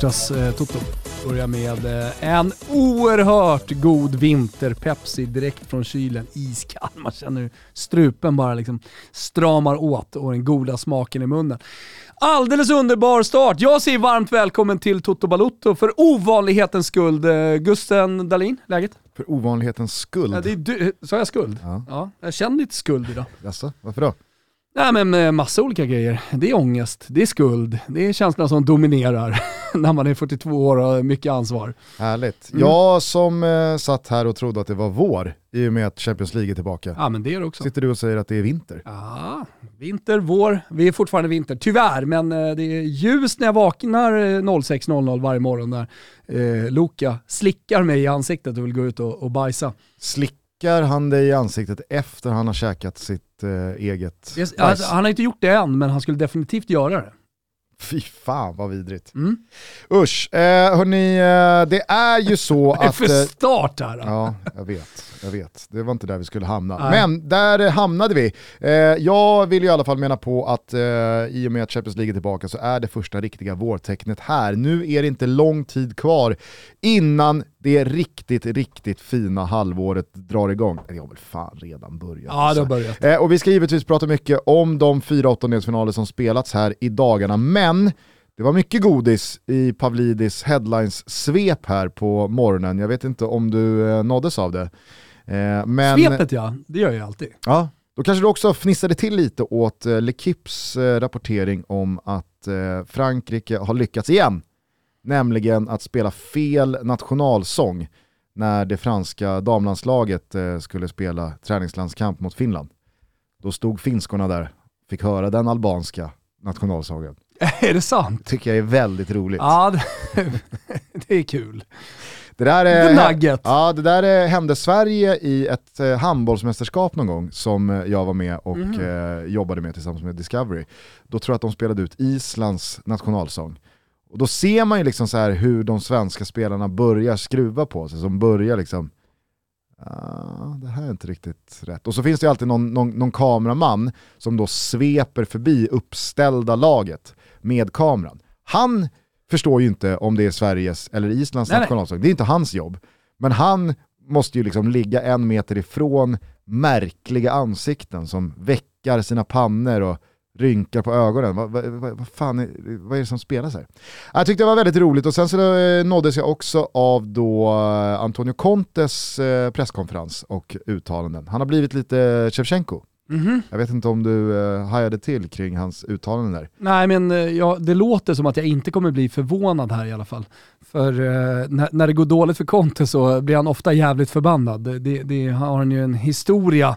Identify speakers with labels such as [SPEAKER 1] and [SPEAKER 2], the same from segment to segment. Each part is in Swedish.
[SPEAKER 1] Torsdags eh, Toto börjar med eh, en oerhört god vinter-Pepsi direkt från kylen. Iskall. Man känner hur strupen bara liksom stramar åt och den goda smaken i munnen. Alldeles underbar start. Jag säger varmt välkommen till Toto Balutto för ovanlighetens skuld. Eh, Gusten Dahlin, läget?
[SPEAKER 2] För ovanlighetens skuld?
[SPEAKER 1] Ja, det är du, sa jag skuld?
[SPEAKER 2] Ja.
[SPEAKER 1] ja. Jag känner lite skuld idag.
[SPEAKER 2] Jaså, varför då?
[SPEAKER 1] Nej men med massa olika grejer. Det är ångest, det är skuld, det är känslan som dominerar när man är 42 år och har mycket ansvar.
[SPEAKER 2] Härligt. Mm. Jag som eh, satt här och trodde att det var vår i och med att Champions League är tillbaka.
[SPEAKER 1] Ja men det är det också.
[SPEAKER 2] Sitter du och säger att det är vinter?
[SPEAKER 1] Ja, vinter, vår. Vi är fortfarande vinter, tyvärr. Men eh, det är ljust när jag vaknar 06.00 eh, varje morgon när eh, Loka slickar mig i ansiktet och vill gå ut och, och bajsa.
[SPEAKER 2] Slickar han dig i ansiktet efter han har käkat sitt eh, eget
[SPEAKER 1] yes, alltså, Han har inte gjort det än, men han skulle definitivt göra det.
[SPEAKER 2] Fy fan vad vidrigt.
[SPEAKER 1] Mm.
[SPEAKER 2] Usch, eh, hörni, eh, det är ju så att...
[SPEAKER 1] Det är för eh, start här.
[SPEAKER 2] Ja, jag vet. Jag vet. Det var inte där vi skulle hamna. Nej. Men där hamnade vi. Eh, jag vill i alla fall mena på att eh, i och med att Champions League är tillbaka så är det första riktiga vårtecknet här. Nu är det inte lång tid kvar innan det riktigt, riktigt fina halvåret drar igång. Det har väl fan redan börjat.
[SPEAKER 1] Ja, det har alltså. börjat.
[SPEAKER 2] Eh, och vi ska givetvis prata mycket om de fyra åttondelsfinaler som spelats här i dagarna, men det var mycket godis i Pavlidis headlines-svep här på morgonen. Jag vet inte om du eh, nåddes av det.
[SPEAKER 1] Eh, men, Svepet ja, det gör jag alltid.
[SPEAKER 2] Ja, då kanske du också fnissade till lite åt eh, L'Equipes eh, rapportering om att eh, Frankrike har lyckats igen. Nämligen att spela fel nationalsång när det franska damlandslaget eh, skulle spela träningslandskamp mot Finland. Då stod finskorna där, fick höra den albanska nationalsången.
[SPEAKER 1] Är det sant?
[SPEAKER 2] tycker jag är väldigt roligt.
[SPEAKER 1] Ja, det, det är kul.
[SPEAKER 2] Det där, är. Ja, det där är, hände Sverige i ett eh, handbollsmästerskap någon gång som eh, jag var med och mm. eh, jobbade med tillsammans med Discovery. Då tror jag att de spelade ut Islands nationalsång. Och då ser man ju liksom så här hur de svenska spelarna börjar skruva på sig, som börjar liksom ah, det här är inte riktigt rätt. Och så finns det ju alltid någon, någon, någon kameraman som då sveper förbi uppställda laget med kameran. Han förstår ju inte om det är Sveriges eller Islands nationalsång, det är inte hans jobb. Men han måste ju liksom ligga en meter ifrån märkliga ansikten som väckar sina pannor och rynkar på ögonen. Vad, vad, vad, fan är, vad är det som spelas här? Jag tyckte det var väldigt roligt och sen så eh, nåddes jag också av då eh, Antonio Contes eh, presskonferens och uttalanden. Han har blivit lite Shevchenko. Mm -hmm. Jag vet inte om du uh, hajade till kring hans uttalanden där?
[SPEAKER 1] Nej men uh, ja, det låter som att jag inte kommer bli förvånad här i alla fall. För uh, när, när, det går dåligt för Conte så blir han ofta jävligt förbannad. Det, det har han ju en historia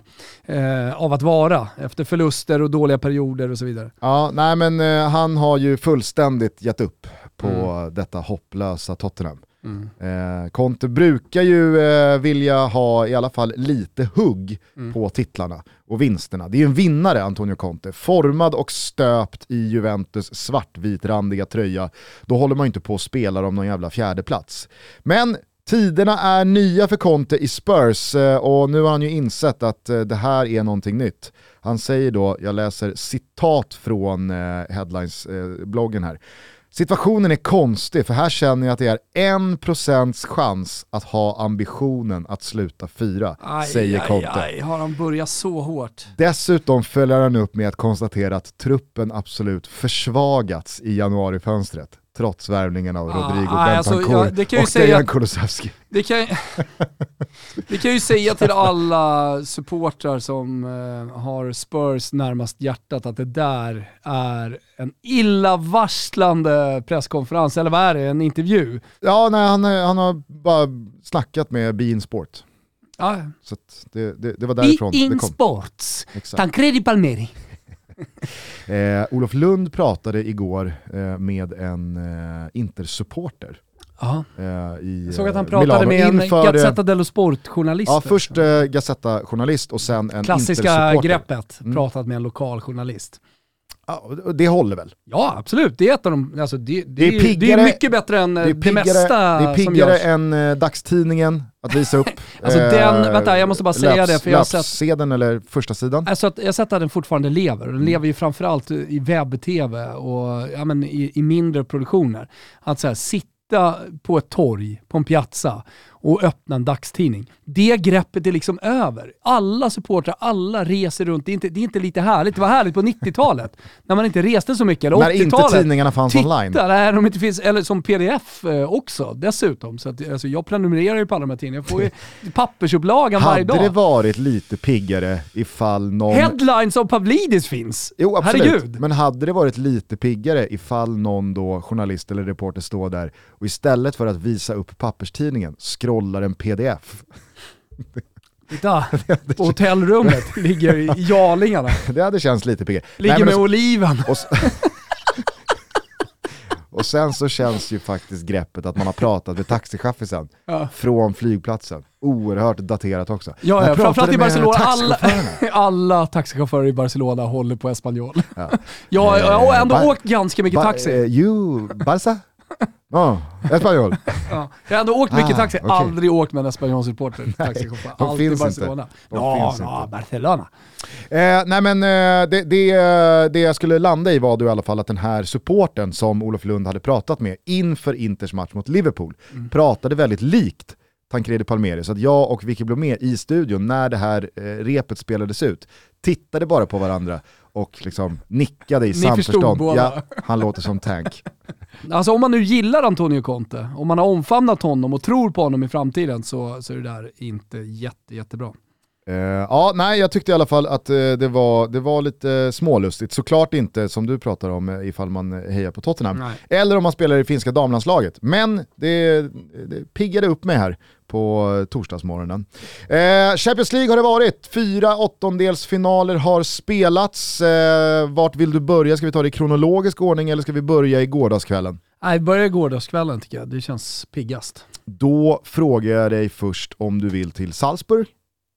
[SPEAKER 1] uh, av att vara efter förluster och dåliga perioder och så vidare.
[SPEAKER 2] Ja, nej men han har ju fullständigt gett upp på mm. detta hopplösa Tottenham. Mm. Eh, Conte brukar ju eh, vilja ha i alla fall lite hugg mm. på titlarna och vinsterna. Det är ju en vinnare Antonio Conte, formad och stöpt i Juventus svartvitrandiga tröja. Då håller man ju inte på och spelar om någon jävla fjärdeplats. Men tiderna är nya för Conte i Spurs eh, och nu har han ju insett att eh, det här är någonting nytt. Han säger då, jag läser citat från eh, Headlines-bloggen här, Situationen är konstig för här känner jag att det är en procents chans att ha ambitionen att sluta fyra, aj, säger Conte. Aj,
[SPEAKER 1] aj, har han börjat så hårt?
[SPEAKER 2] Dessutom följer han upp med att konstatera att truppen absolut försvagats i januarifönstret trots värvningen av Rodrigo ah, Bentancur alltså, ja, och Dejan Kulusevski.
[SPEAKER 1] Det kan, det kan ju säga till alla supportrar som uh, har Spurs närmast hjärtat att det där är en illavarslande presskonferens, eller vad är det, en intervju?
[SPEAKER 2] Ja, nej, han, han har bara snackat med Bein Sport.
[SPEAKER 1] Ah.
[SPEAKER 2] Så det, det, det, var därifrån
[SPEAKER 1] Be det kom. Sports, Tancredi Palmeri.
[SPEAKER 2] eh, Olof Lund pratade igår eh, med en eh, Intersupporter.
[SPEAKER 1] Eh, såg att han pratade Milano. med en Inför, eh, Gazzetta dello Sport-journalist.
[SPEAKER 2] Ja, först eh, Gazzetta-journalist och sen en
[SPEAKER 1] Klassiska greppet, mm. pratat med en lokal journalist.
[SPEAKER 2] Ja, det håller väl?
[SPEAKER 1] Ja, absolut. Det är ett av de, alltså det, det,
[SPEAKER 2] Det är
[SPEAKER 1] är, det
[SPEAKER 2] piggare-
[SPEAKER 1] är mycket bättre än eh,
[SPEAKER 2] Det piggare,
[SPEAKER 1] mesta
[SPEAKER 2] det är piggare än eh, dagstidningen att visa upp.
[SPEAKER 1] Alltså den-
[SPEAKER 2] eh,
[SPEAKER 1] vänta, jag måste bara säga det, för jag har sett-
[SPEAKER 2] eller första sidan.
[SPEAKER 1] Alltså att jag har sett att den fortfarande lever.
[SPEAKER 2] Mm.
[SPEAKER 1] Den lever ju framförallt i webb-tv och ja, men i, i mindre produktioner. Att så här, sitta på ett torg, på en piazza och öppna en dagstidning. Det greppet är liksom över. Alla supportrar, alla reser runt. Det är inte, det är inte lite härligt. Det var härligt på 90-talet när man inte reste så mycket. Eller
[SPEAKER 2] När inte
[SPEAKER 1] 80-talet.
[SPEAKER 2] tidningarna fanns
[SPEAKER 1] Titta,
[SPEAKER 2] online.
[SPEAKER 1] nej, de inte finns, eller som pdf eh, också dessutom. Så att, alltså, jag prenumererar ju på alla de här tidningarna. Jag får ju pappersupplagan varje
[SPEAKER 2] Hade
[SPEAKER 1] dag.
[SPEAKER 2] det varit lite piggare ifall någon...
[SPEAKER 1] Headlines av Pavlidis finns.
[SPEAKER 2] Jo absolut,
[SPEAKER 1] Herregud.
[SPEAKER 2] men hade det varit lite piggare ifall någon då journalist eller reporter står där och istället för att visa upp papperstidningen scrollar en pdf.
[SPEAKER 1] Titta, på hotellrummet ligger jarlingarna.
[SPEAKER 2] Det hade känts lite piggare.
[SPEAKER 1] Ligger
[SPEAKER 2] Nej,
[SPEAKER 1] med
[SPEAKER 2] så-
[SPEAKER 1] oliven.
[SPEAKER 2] och, och sen så känns ju faktiskt greppet att man har pratat med taxichaffisen
[SPEAKER 1] Ja.
[SPEAKER 2] från flygplatsen. Oerhört daterat också.
[SPEAKER 1] Ja, ja framförallt i Barcelona. Alla, alla taxichaufförer i Barcelona håller på Espanyol.
[SPEAKER 2] Ja.
[SPEAKER 1] Ja, jag har ändå
[SPEAKER 2] Ba-
[SPEAKER 1] åkt ganska mycket
[SPEAKER 2] Ba-
[SPEAKER 1] taxi.
[SPEAKER 2] eh, you, Barca? Ja, Espanyol.
[SPEAKER 1] Ja. Jag har ändå åkt mycket
[SPEAKER 2] Ah,
[SPEAKER 1] taxi,
[SPEAKER 2] okej.
[SPEAKER 1] aldrig åkt med en Espanyol-supporter.
[SPEAKER 2] De
[SPEAKER 1] Alltid
[SPEAKER 2] finns
[SPEAKER 1] Barcelona.
[SPEAKER 2] inte. De
[SPEAKER 1] Ja,
[SPEAKER 2] finns inte.
[SPEAKER 1] Barcelona.
[SPEAKER 2] Eh, nej men eh, det, det, det jag skulle landa i var då i alla fall att den här supporten som Olof Lund hade pratat med inför Inters match mot Liverpool
[SPEAKER 1] Mm.
[SPEAKER 2] pratade väldigt likt Tancredi Palmeri. Så att jag och Vicky Blomé i studion när det här eh, repet spelades ut tittade bara på varandra och liksom nickade i samförstånd. Ja, han låter som Tank.
[SPEAKER 1] Alltså om man nu gillar Antonio Conte, om man har omfamnat honom och tror på honom i framtiden så, så är det där inte jätte, jättebra.
[SPEAKER 2] Eh, ja, nej, jag tyckte i alla fall att eh, det, var, det var lite smålustigt. Såklart inte som du pratar om eh, ifall man hejar på Tottenham.
[SPEAKER 1] Nej.
[SPEAKER 2] Eller om man spelar i finska damlandslaget. Men det, det piggade upp mig här på torsdagsmorgonen. Eh, Champions League har det varit. Fyra åttondelsfinaler har spelats. Eh, vart vill du börja? Ska vi ta det i kronologisk ordning eller ska vi börja i gårdagskvällen?
[SPEAKER 1] Nej, börja gårdagskvällen tycker jag. Det känns piggast.
[SPEAKER 2] Då frågar jag dig först om du vill till Salzburg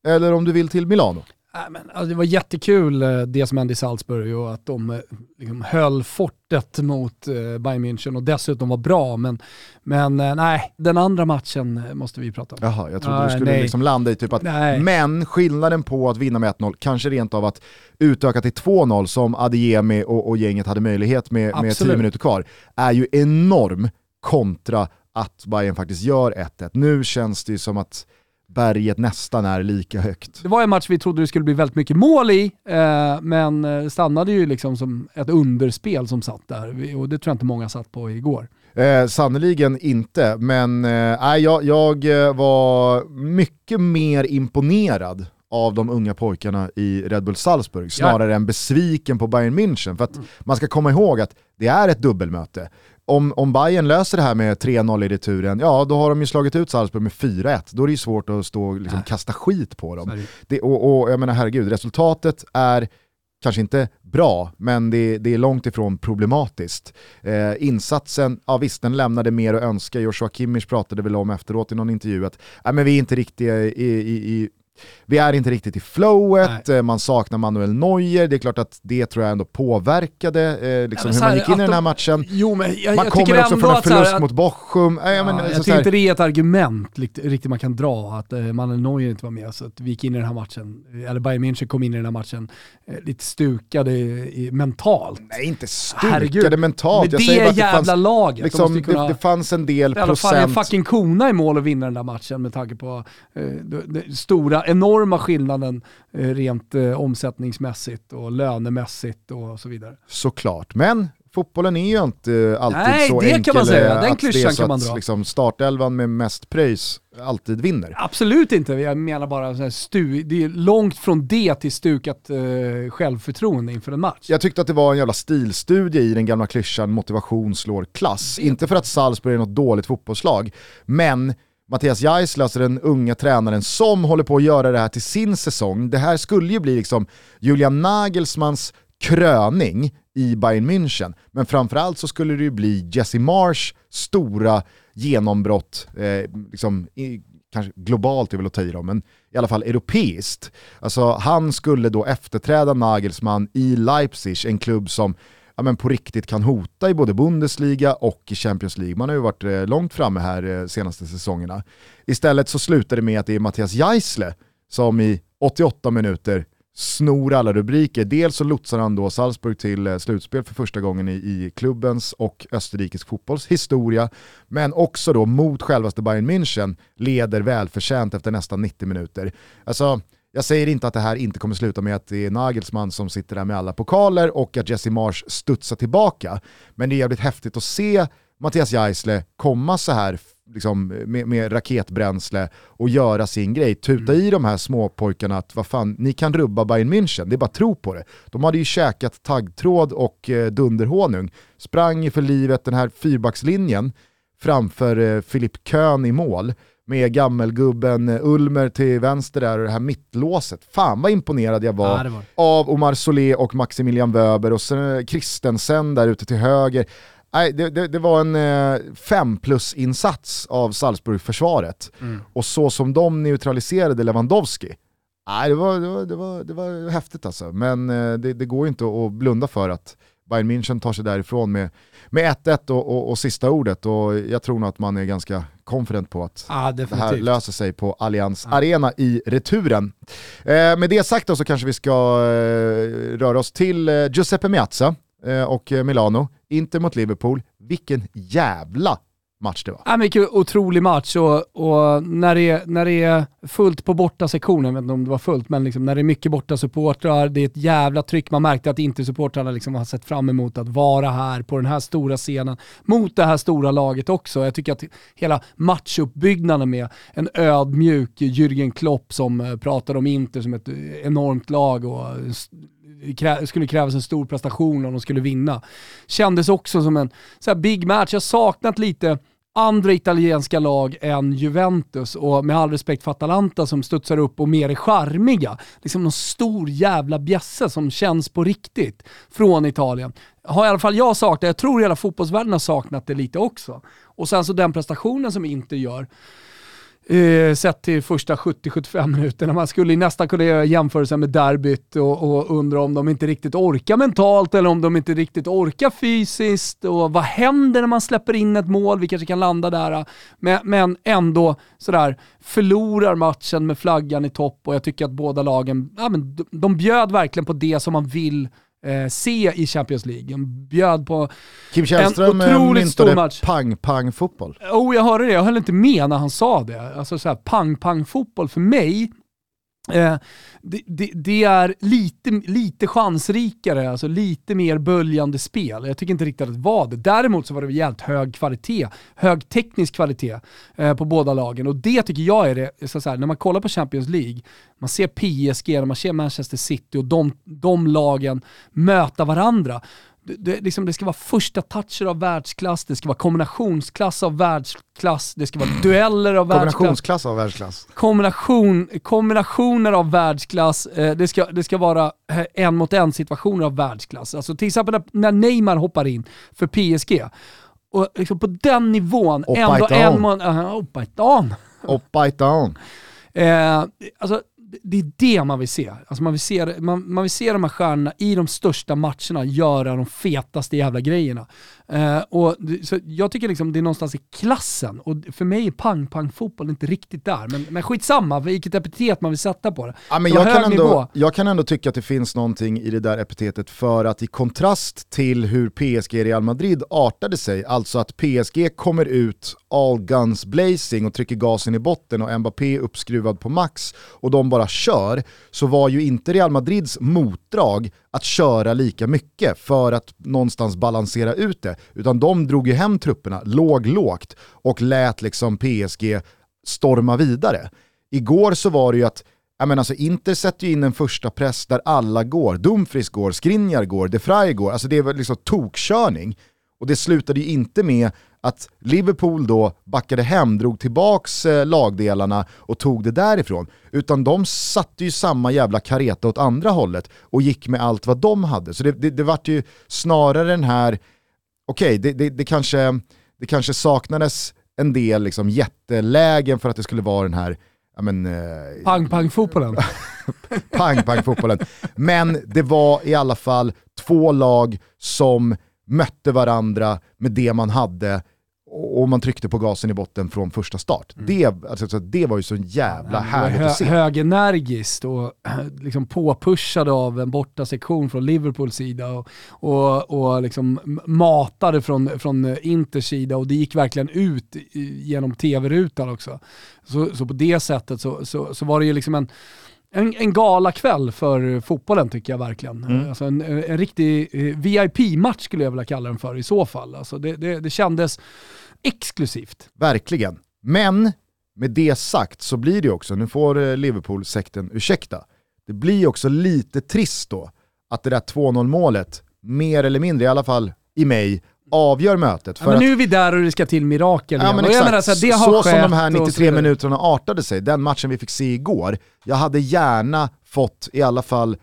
[SPEAKER 2] eller om du vill till Milano.
[SPEAKER 1] Nej, men, alltså, det var jättekul eh, det som hände i Salzburg och att de eh, liksom, höll fortet mot eh, Bayern München och dessutom var bra. Men, men eh, nej, den andra matchen måste vi prata om.
[SPEAKER 2] Jaha, jag trodde
[SPEAKER 1] Nej,
[SPEAKER 2] du skulle
[SPEAKER 1] nej.
[SPEAKER 2] liksom landa i typ att,
[SPEAKER 1] Nej.
[SPEAKER 2] men skillnaden på att vinna med 1-0, kanske rent av att utöka till 2-0 som Adeyemi och, och gänget hade möjlighet med, med 10
[SPEAKER 1] Absolut.
[SPEAKER 2] minuter kvar, är ju enorm kontra att Bayern faktiskt gör 1-1. Nu känns det ju som att berget nästan är lika högt.
[SPEAKER 1] Det var en match vi trodde det skulle bli väldigt mycket mål i, eh, men eh, stannade ju liksom som ett underspel som satt där. Och det tror jag inte många satt på igår.
[SPEAKER 2] Eh, Sannerligen inte, men eh, jag, jag eh, var mycket mer imponerad av de unga pojkarna i Red Bull Salzburg, snarare än besviken på Bayern München. För att man ska komma ihåg att det är ett dubbelmöte. Om, om Bayern löser det här med 3-0 i returen, ja då har de ju slagit ut Salzburg med 4-1. Då är det ju svårt att stå och liksom kasta skit på dem.
[SPEAKER 1] Det.
[SPEAKER 2] Och, och jag menar herregud, resultatet är kanske inte bra, men det, det är långt ifrån problematiskt. Eh, insatsen, ja visst den lämnade mer att önska, Joshua Kimmich pratade väl om efteråt i någon intervju att nej, men vi är inte riktigt i, i, i vi är inte riktigt i flowet, eh, man saknar Manuel Neuer, det är klart att det tror jag ändå påverkade eh, liksom,
[SPEAKER 1] men
[SPEAKER 2] hur man
[SPEAKER 1] här,
[SPEAKER 2] gick in i den här
[SPEAKER 1] de-
[SPEAKER 2] matchen.
[SPEAKER 1] Jo men jag,
[SPEAKER 2] Man
[SPEAKER 1] jag
[SPEAKER 2] kommer också från en
[SPEAKER 1] här,
[SPEAKER 2] förlust
[SPEAKER 1] att-
[SPEAKER 2] mot Bochum. Eh, ja, men,
[SPEAKER 1] Ja, jag tycker
[SPEAKER 2] här-
[SPEAKER 1] inte det är ett argument riktigt man kan dra, att eh, Manuel Neuer inte var med. Så att vi gick in i den här matchen, eller Bayern München kom in i den här matchen eh, lite stukade i, mentalt.
[SPEAKER 2] Nej, inte
[SPEAKER 1] Herregud.
[SPEAKER 2] stukade mentalt.
[SPEAKER 1] Med
[SPEAKER 2] Jag
[SPEAKER 1] det
[SPEAKER 2] det
[SPEAKER 1] jävla
[SPEAKER 2] fanns,
[SPEAKER 1] laget. de
[SPEAKER 2] liksom,
[SPEAKER 1] ju kunna,
[SPEAKER 2] det, det fanns en del
[SPEAKER 1] i alla fall en
[SPEAKER 2] procent
[SPEAKER 1] fucking kona i mål att vinna den där matchen med tanke på eh, den stora, enorma skillnaden eh, rent eh, omsättningsmässigt och lönemässigt och så vidare.
[SPEAKER 2] Såklart, men fotbollen är ju inte alltid
[SPEAKER 1] Nej,
[SPEAKER 2] så
[SPEAKER 1] det kan
[SPEAKER 2] enkel
[SPEAKER 1] man säga.
[SPEAKER 2] eh,
[SPEAKER 1] Den
[SPEAKER 2] att det är så
[SPEAKER 1] kan man
[SPEAKER 2] att
[SPEAKER 1] dra.
[SPEAKER 2] Liksom, startelvan med mest pröjs alltid vinner.
[SPEAKER 1] Absolut inte, jag menar bara stu, det är långt från det till stukat eh, självförtroende inför en match.
[SPEAKER 2] Jag tyckte att det var en jävla stilstudie i den gamla klyschan motivation slår klass. Inte för att Salzburg är något dåligt fotbollslag, men Mattias Geisler, alltså den unga tränaren som håller på att göra det här till sin säsong. Det här skulle ju bli liksom Julian Nagelsmans kröning i Bayern München. Men framförallt så skulle det ju bli Jesse Marsh stora genombrott, eh, liksom, i, kanske globalt är väl att ta i dem, men i alla fall europeiskt. Alltså han skulle då efterträda Nagelsmann i Leipzig, en klubb som ja, men på riktigt kan hota i både Bundesliga och i Champions League. Man har ju varit eh, långt framme här de senaste säsongerna. Istället så slutar det med att det är Mattias Geisle som i 88 minuter snor alla rubriker. Dels så lotsar han då Salzburg till eh, slutspel för första gången i, i klubbens och österrikisk fotbolls historia, men också då mot självaste Bayern München leder välförtjänt efter nästan 90 minuter. Alltså, jag säger inte att det här inte kommer sluta med att det är Nagelsmann som sitter där med alla pokaler och att Jesse Marsh studsar tillbaka, men det är jävligt häftigt att se Mattias Geisle komma så här liksom, med, med, raketbränsle och göra sin grej. Tuta mm. i de här småpojkarna att vad fan, ni kan rubba Bayern München, det är bara tro på det. De hade ju käkat taggtråd och eh, dunderhonung, sprang för livet den här fyrbackslinjen framför eh, Filip Köhn i mål med gammelgubben eh, Ulmer till vänster där och det här mittlåset. Fan vad imponerad jag var, ja, var. av Omar Solé och Maximilian Wöber och sen eh, Kristensen där ute till höger. Nej, det, det, det, var en eh, fem plus-insats av Salzburg-försvaret. Mm. Och så som de neutraliserade Lewandowski, nej, det, var, det, var, det, var, det var häftigt alltså. Men eh, det, det går inte att blunda för att Bayern München tar sig därifrån med, med 1-1 och, och, och, sista ordet. Och jag tror nog att man är ganska confident på att
[SPEAKER 1] ah,
[SPEAKER 2] det här löser sig på Allianz ah. Arena i returen. Eh, med det sagt då så kanske vi ska eh, röra oss till eh, Giuseppe Meazza eh, och Milano. Inter mot Liverpool, vilken jävla match det var.
[SPEAKER 1] Ja, vilken otrolig match och, och, när, det är, när det är fullt på borta sektionen, jag vet inte om det var fullt, men liksom när det är mycket borta supportrar, det är ett jävla tryck. Man märkte att inte supportrarna liksom har sett fram emot att vara här på den här stora scenen mot det här stora laget också. Jag tycker att hela matchuppbyggnaden med en ödmjuk Jürgen Klopp som pratade pratar om Inter som ett enormt lag och eh, skulle krävas en stor prestation om de skulle vinna. Kändes också som en så big match. Jag saknat lite andra italienska lag än Juventus och med all respekt för Atalanta som studsar upp och mer är charmiga. Liksom någon stor jävla bjässe som känns på riktigt från Italien. Har i alla fall jag saknat, jag tror hela fotbollsvärlden har saknat det lite också. Och sen så den prestationen som inte gör, eh, sett till första 70-75 minuterna. Man skulle nästan kunna göra jämförelser med derbyt och, och undra om de inte riktigt orkar mentalt eller om de inte riktigt orkar fysiskt och vad händer när man släpper in ett mål? Vi kanske kan landa där. Men, men ändå sådär, förlorar matchen med flaggan i topp och jag tycker att båda lagen, ja, men de, de bjöd verkligen på det som man vill eh, se i Champions League. De bjöd på
[SPEAKER 2] Kim Källström
[SPEAKER 1] en otroligt stor
[SPEAKER 2] match. pang-pang-fotboll.
[SPEAKER 1] Oh, jag hörde det, jag höll inte med när han sa det. Alltså så pang-pang-fotboll för mig Eh, det, det, det, är lite, lite chansrikare, alltså lite mer böljande spel. Jag tycker inte riktigt att det var det. Däremot så var det jävligt hög kvalitet, hög teknisk kvalitet eh, på båda lagen. Och det tycker jag är det, så, här, när man kollar på Champions League, man ser PSG, man ser Manchester City och de, de lagen möta varandra det, liksom, det ska vara första toucher av världsklass, det ska vara kombinationsklass av världsklass, det ska vara dueller av världsklass.
[SPEAKER 2] Kombinationsklass av världsklass.
[SPEAKER 1] Kombination, kombinationer av världsklass, eh, det, ska, det ska vara eh, en mot en situationer av världsklass. Alltså till exempel när Neymar hoppar in för PSG, och liksom på den nivån, ändå en man... Uh, Oppa it on.
[SPEAKER 2] Oppa it on.
[SPEAKER 1] Eh, alltså, det är det man vill se. Alltså man, vill se man, man vill se de här stjärnorna i de största matcherna göra de fetaste jävla grejerna. Uh, och, så jag tycker liksom det är någonstans i klassen, och för mig är pang-pang-fotboll inte riktigt där. Men, men skitsamma, vilket epitet man vill sätta på det.
[SPEAKER 2] Ja, men jag, kan ändå, jag kan ändå tycka att det finns någonting i det där epitetet för att i kontrast till hur PSG Real Madrid artade sig, alltså att PSG kommer ut all guns blazing och trycker gasen i botten och Mbappé uppskruvad på max och de bara kör, så var ju inte Real Madrids motdrag att köra lika mycket för att någonstans balansera ut det, utan de drog ju hem trupperna, låg lågt och lät liksom PSG storma vidare. Igår så var det ju att jag menar alltså Inter sätter ju in en första press där alla går. Dumfries går, Skriniar går, De Frey går. Alltså det var liksom tokkörning. Och det slutade ju inte med att Liverpool då backade hem, drog tillbaks eh, lagdelarna och tog det därifrån. Utan de satte ju samma jävla kareta åt andra hållet och gick med allt vad de hade. Så det, det, det vart ju snarare den här, okej okay, det, det, kanske, det kanske saknades en del liksom jättelägen för att det skulle vara den här ja, men, eh,
[SPEAKER 1] Pang-pang-fotbollen.
[SPEAKER 2] pang-pang-fotbollen. Men det var i alla fall två lag som mötte varandra med det man hade och man tryckte på gasen i botten från första start. Mm. Det, alltså, det var ju så jävla ja, härligt hö att se.
[SPEAKER 1] Högenergiskt och liksom påpushade av en borta sektion från Liverpools sida och, och, och liksom matade från, från Inters sida och det gick verkligen ut genom tv-rutan också. Så, så på det sättet så, så, så var det ju liksom en en, en galakväll för fotbollen tycker jag verkligen. Mm. Alltså en, en riktig eh, VIP-match skulle jag vilja kalla den för i så fall. Alltså det, det, det kändes exklusivt.
[SPEAKER 2] Verkligen. Men med det sagt så blir det också, nu får eh, Liverpool-sekten ursäkta, det blir också lite trist då att det där 2-0 målet, mer eller mindre, i alla fall i mig, avgör mötet.
[SPEAKER 1] Ja, men nu är vi där och det ska till mirakel
[SPEAKER 2] ja, men exakt. Menar, så, det har så som de här 93 minuterna artade sig, den matchen vi fick se igår, jag hade gärna fått i alla fall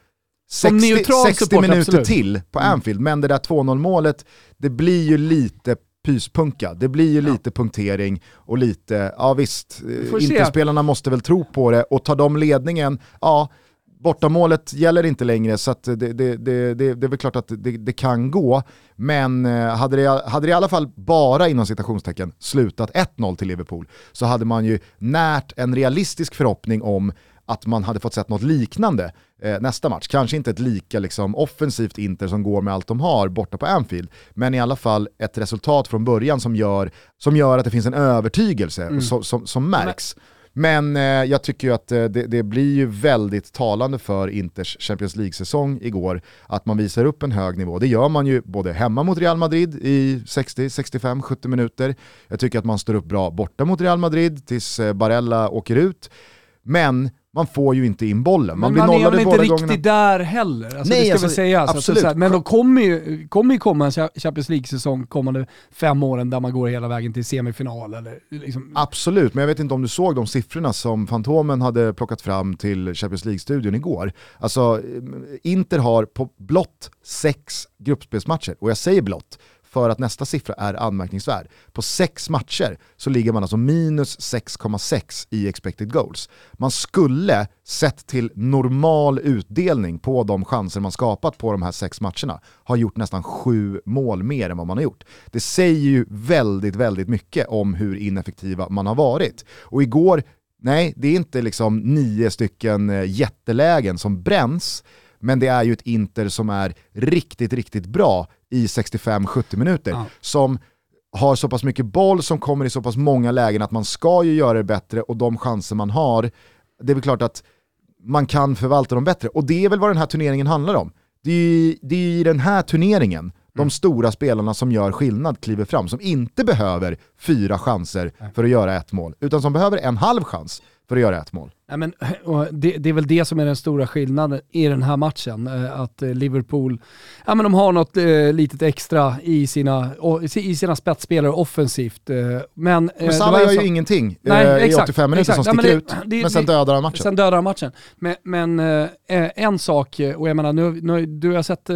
[SPEAKER 2] 60, 60 support, minuter absolut. till på mm. Anfield, men det där 2-0 målet, det blir ju lite pyspunka. Det blir ju ja. lite punktering och lite, ja visst, Interspelarna måste väl tro på det och tar de ledningen, ja, bortamålet gäller inte längre så det, det, det, det, är väl klart att det, det kan gå. Men eh, hade det, hade det i alla fall bara inom citationstecken slutat 1-0 till Liverpool så hade man ju närt en realistisk förhoppning om att man hade fått sett något liknande eh, nästa match. Kanske inte ett lika liksom, offensivt Inter som går med allt de har borta på Anfield, men i alla fall ett resultat från början som gör, som gör att det finns en övertygelse mm. som, som, som märks. Men eh, jag tycker ju att eh, det, det, blir ju väldigt talande för Inters Champions League-säsong igår, att man visar upp en hög nivå. Det gör man ju både hemma mot Real Madrid i 60, 65, 70 minuter. Jag tycker att man står upp bra borta mot Real Madrid tills eh, Barella åker ut. Men man får ju inte in bollen. Man
[SPEAKER 1] men
[SPEAKER 2] blir
[SPEAKER 1] man är inte riktigt gångerna. där heller. Alltså, Nej, det ska alltså, sägas. Alltså, absolut. Alltså, men de kommer ju, kommer ju komma en Champions League-säsong kommande fem åren där man går hela vägen till semifinal. Eller, liksom.
[SPEAKER 2] Absolut, men jag vet inte om du såg de siffrorna som Fantomen hade plockat fram till Champions League-studion igår. Alltså, Inter har på blott sex gruppspelsmatcher, och jag säger blott, för att nästa siffra är anmärkningsvärd. På sex matcher så ligger man alltså minus 6,6 i expected goals. Man skulle, sett till normal utdelning på de chanser man skapat på de här sex matcherna, ha gjort nästan sju mål mer än vad man har gjort. Det säger ju väldigt, väldigt mycket om hur ineffektiva man har varit. Och igår, nej, det är inte liksom nio stycken eh, jättelägen som bränns, men det är ju ett Inter som är riktigt, riktigt bra i 65-70 minuter. Ja. Som har så pass mycket boll, som kommer i så pass många lägen att man ska ju göra det bättre och de chanser man har, det är väl klart att man kan förvalta dem bättre. Och det är väl vad den här turneringen handlar om. Det är, det är i den här turneringen de mm. stora spelarna som gör skillnad kliver fram, som inte behöver fyra chanser för att göra ett mål, utan som behöver en halv chans för att göra ett mål.
[SPEAKER 1] Ja, men, det, det, är väl det som är den stora skillnaden i den här matchen. Eh, att eh, Liverpool ja, men de har något eh, litet extra i sina, i sina spetsspelare offensivt. Eh, men,
[SPEAKER 2] men Salah gör ju ingenting Nej, eh, exakt, i 85 minuter exakt. som sticker ja, det, ut, men sen dödar han matchen.
[SPEAKER 1] Sen dödar han matchen. Men, men eh, en sak, och jag menar nu, nu du har sett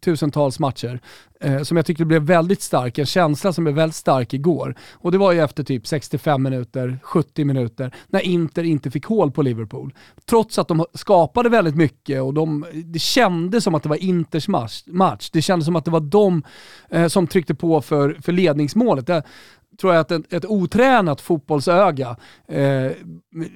[SPEAKER 1] tusentals matcher, eh, som jag tyckte blev väldigt stark, en känsla som blev väldigt stark igår. Och det var ju efter typ 65 minuter, 70 minuter, när Inter inte fick hål på Liverpool. Trots att de skapade väldigt mycket och de, det kändes som att det var Inters match. Det kändes som att det var de eh, som tryckte på för, för ledningsmålet. Det, tror jag att ett, ett otränat fotbollsöga eh,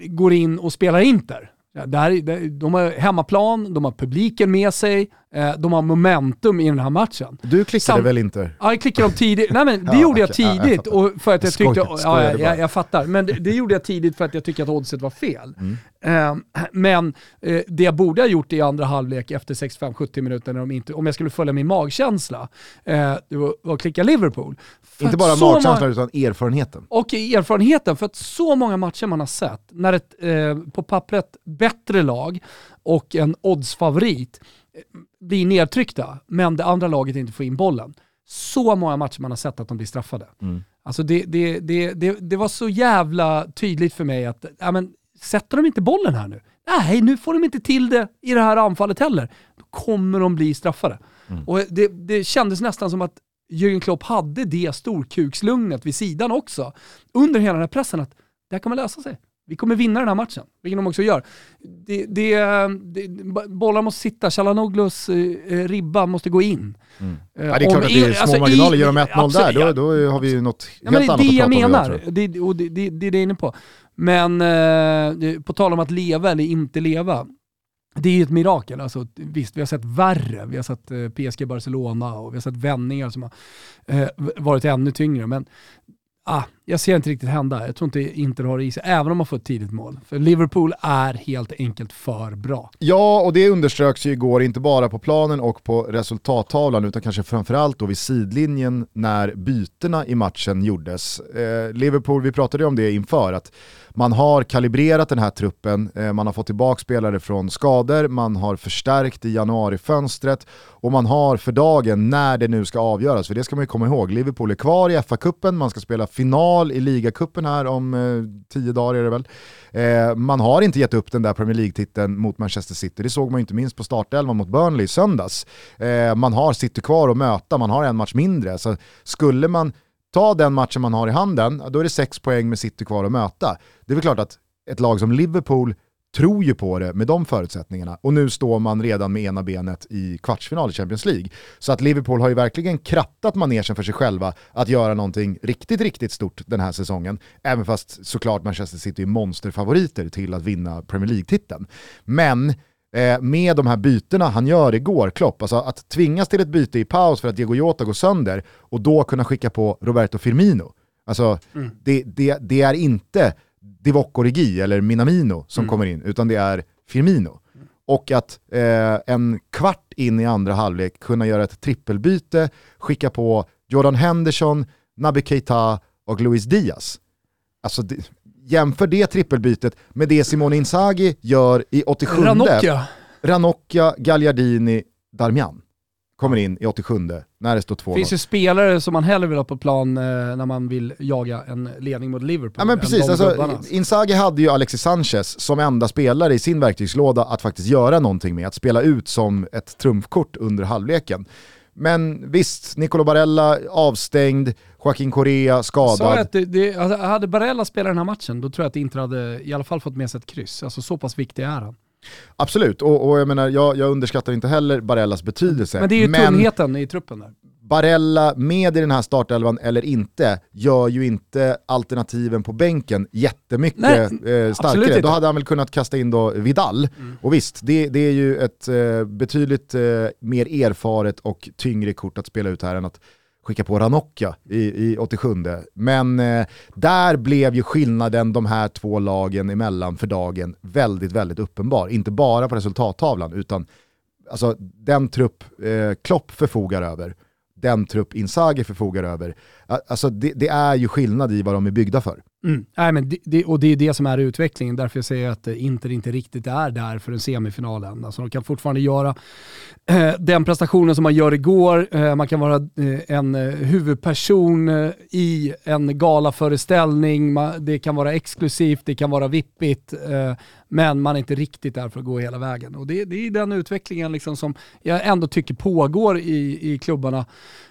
[SPEAKER 1] går in och spelar Inter. Ja, där, de har hemmaplan, de har publiken med sig, de har momentum i den här matchen.
[SPEAKER 2] Du klickade Sam väl inte?
[SPEAKER 1] Ja, jag klickade dem tidigt. Nej men det ja, gjorde okay. jag tidigt. Ja, jag för att jag tyckte, Skoj, ja, jag, jag, jag, fattar. Men det, det, gjorde jag tidigt för att jag tyckte att oddset var fel. Mm. Eh, men eh, det jag borde ha gjort i andra halvlek efter 65-70 minuter, när de inte, om jag skulle följa min magkänsla, eh, det var, var att klicka Liverpool.
[SPEAKER 2] För inte bara magkänslan utan erfarenheten.
[SPEAKER 1] Och erfarenheten, för att så många matcher man har sett, när ett eh, på pappret bättre lag och en oddsfavorit eh, blir nedtryckta, men det andra laget inte får in bollen. Så många matcher man har sett att de blir straffade. Mm. Alltså det, det, det, det, det var så jävla tydligt för mig att, ja men, sätter de inte bollen här nu? Nej, nu får de inte till det i det här anfallet heller. Då kommer de bli straffade. Mm. Och det, det kändes nästan som att Jürgen Klopp hade det storkukslugnet vid sidan också under hela den här pressen att det här kommer lösa sig. Vi kommer vinna den här matchen, vilket de också gör. Det, det, det, bollar måste sitta, Chalanoglos eh, ribba måste gå in.
[SPEAKER 2] Mm. Eh, ja, det är klart att det är små alltså, marginaler, gör de 1-0 där, då, då har vi ju något helt
[SPEAKER 1] ja,
[SPEAKER 2] annat att
[SPEAKER 1] prata om. Det är det
[SPEAKER 2] jag
[SPEAKER 1] menar, det, och det, det, det är det jag är inne på. Men eh, på tal om att leva eller inte leva, det är ju ett mirakel. Alltså, visst, vi har sett värre. Vi har sett eh, PSG Barcelona och vi har sett vändningar som har eh, varit ännu tyngre. Men ah, jag ser inte riktigt hända. Jag tror inte Inter har det i sig, även om man får ett tidigt mål. För Liverpool är helt enkelt för bra.
[SPEAKER 2] Ja, och det underströks ju igår, inte bara på planen och på resultattavlan, utan kanske framförallt då vid sidlinjen när bytena i matchen gjordes. Eh, Liverpool, vi pratade ju om det inför, att man har kalibrerat den här truppen, eh, man har fått tillbaka spelare från skador, man har förstärkt i januarifönstret och man har för dagen, när det nu ska avgöras, för det ska man ju komma ihåg, Liverpool är kvar i FA-cupen, man ska spela final i ligacupen här om eh, tio dagar är det väl. Eh, man har inte gett upp den där Premier League-titeln mot Manchester City, det såg man ju inte minst på startelvan mot Burnley i söndags. Eh, man har City kvar att möta, man har en match mindre, så skulle man ta den matchen man har i handen, då är det sex poäng med City kvar att möta. Det är väl klart att ett lag som Liverpool tror ju på det med de förutsättningarna och nu står man redan med ena benet i kvartsfinal i Champions League. Så att Liverpool har ju verkligen krattat manegen för sig själva att göra någonting riktigt, riktigt stort den här säsongen. Även fast såklart Manchester City är monsterfavoriter till att vinna Premier League-titeln. Men eh, med de här bytena han gör igår, Klopp, alltså att tvingas till ett byte i paus för att Diego Jota går sönder och då kunna skicka på Roberto Firmino. Alltså, mm. det, det, det är inte Divock Origi eller Minamino som mm. kommer in, utan det är Firmino. Och att eh, en kvart in i andra halvlek kunna göra ett trippelbyte, skicka på Jordan Henderson, Naby Keita och Luis Diaz. Alltså, det, jämför det trippelbytet med det Simone Inzaghi gör i 87
[SPEAKER 1] Ranocchia.
[SPEAKER 2] Ranocchia, Gagliardini, Darmian kommer in i 87 när det står 2-0.
[SPEAKER 1] Det finns ju spelare som man hellre vill ha på plan eh, när man vill jaga en ledning mot Liverpool.
[SPEAKER 2] Ja men precis, alltså, Inzaghi hade ju Alexis Sanchez som enda spelare i sin verktygslåda att faktiskt göra någonting med, att spela ut som ett trumfkort under halvleken. Men visst, Nicolo Barella avstängd, Joaquin Correa skadad. Sa
[SPEAKER 1] att det, det, alltså, hade Barella spelat den här matchen, då tror jag att Inter hade i alla fall fått med sig ett kryss. Alltså så pass viktig är han.
[SPEAKER 2] Absolut, och, och jag menar, jag, jag, underskattar inte heller Barellas betydelse.
[SPEAKER 1] Men det är ju men tunnheten i truppen där.
[SPEAKER 2] Barella med i den här startelvan eller inte gör ju inte alternativen på bänken jättemycket Nej, eh, starkare. Då hade han väl kunnat kasta in då Vidal. Mm. Och visst, det, det, är ju ett eh, betydligt eh, mer erfaret och tyngre kort att spela ut här än att skicka på Ranocchia i, i 87. Men eh, där blev ju skillnaden de här två lagen emellan för dagen väldigt, väldigt uppenbar. Inte bara på resultattavlan, utan alltså, den trupp eh, Klopp förfogar över, den trupp Insager förfogar över, alltså, det, det är ju skillnad i vad de är byggda för.
[SPEAKER 1] Mm. Nej, men det, det, och det är det som är utvecklingen, därför jag säger att eh, Inter inte riktigt är där för en semifinal än. Alltså de kan fortfarande göra eh, den prestationen som man gör igår, eh, man kan vara eh, en eh, huvudperson eh, i en galaföreställning, man, det kan vara exklusivt, det kan vara vippigt, eh, men man är inte riktigt där för att gå hela vägen. Och det, det är den utvecklingen liksom som jag ändå tycker pågår i, i klubbarna,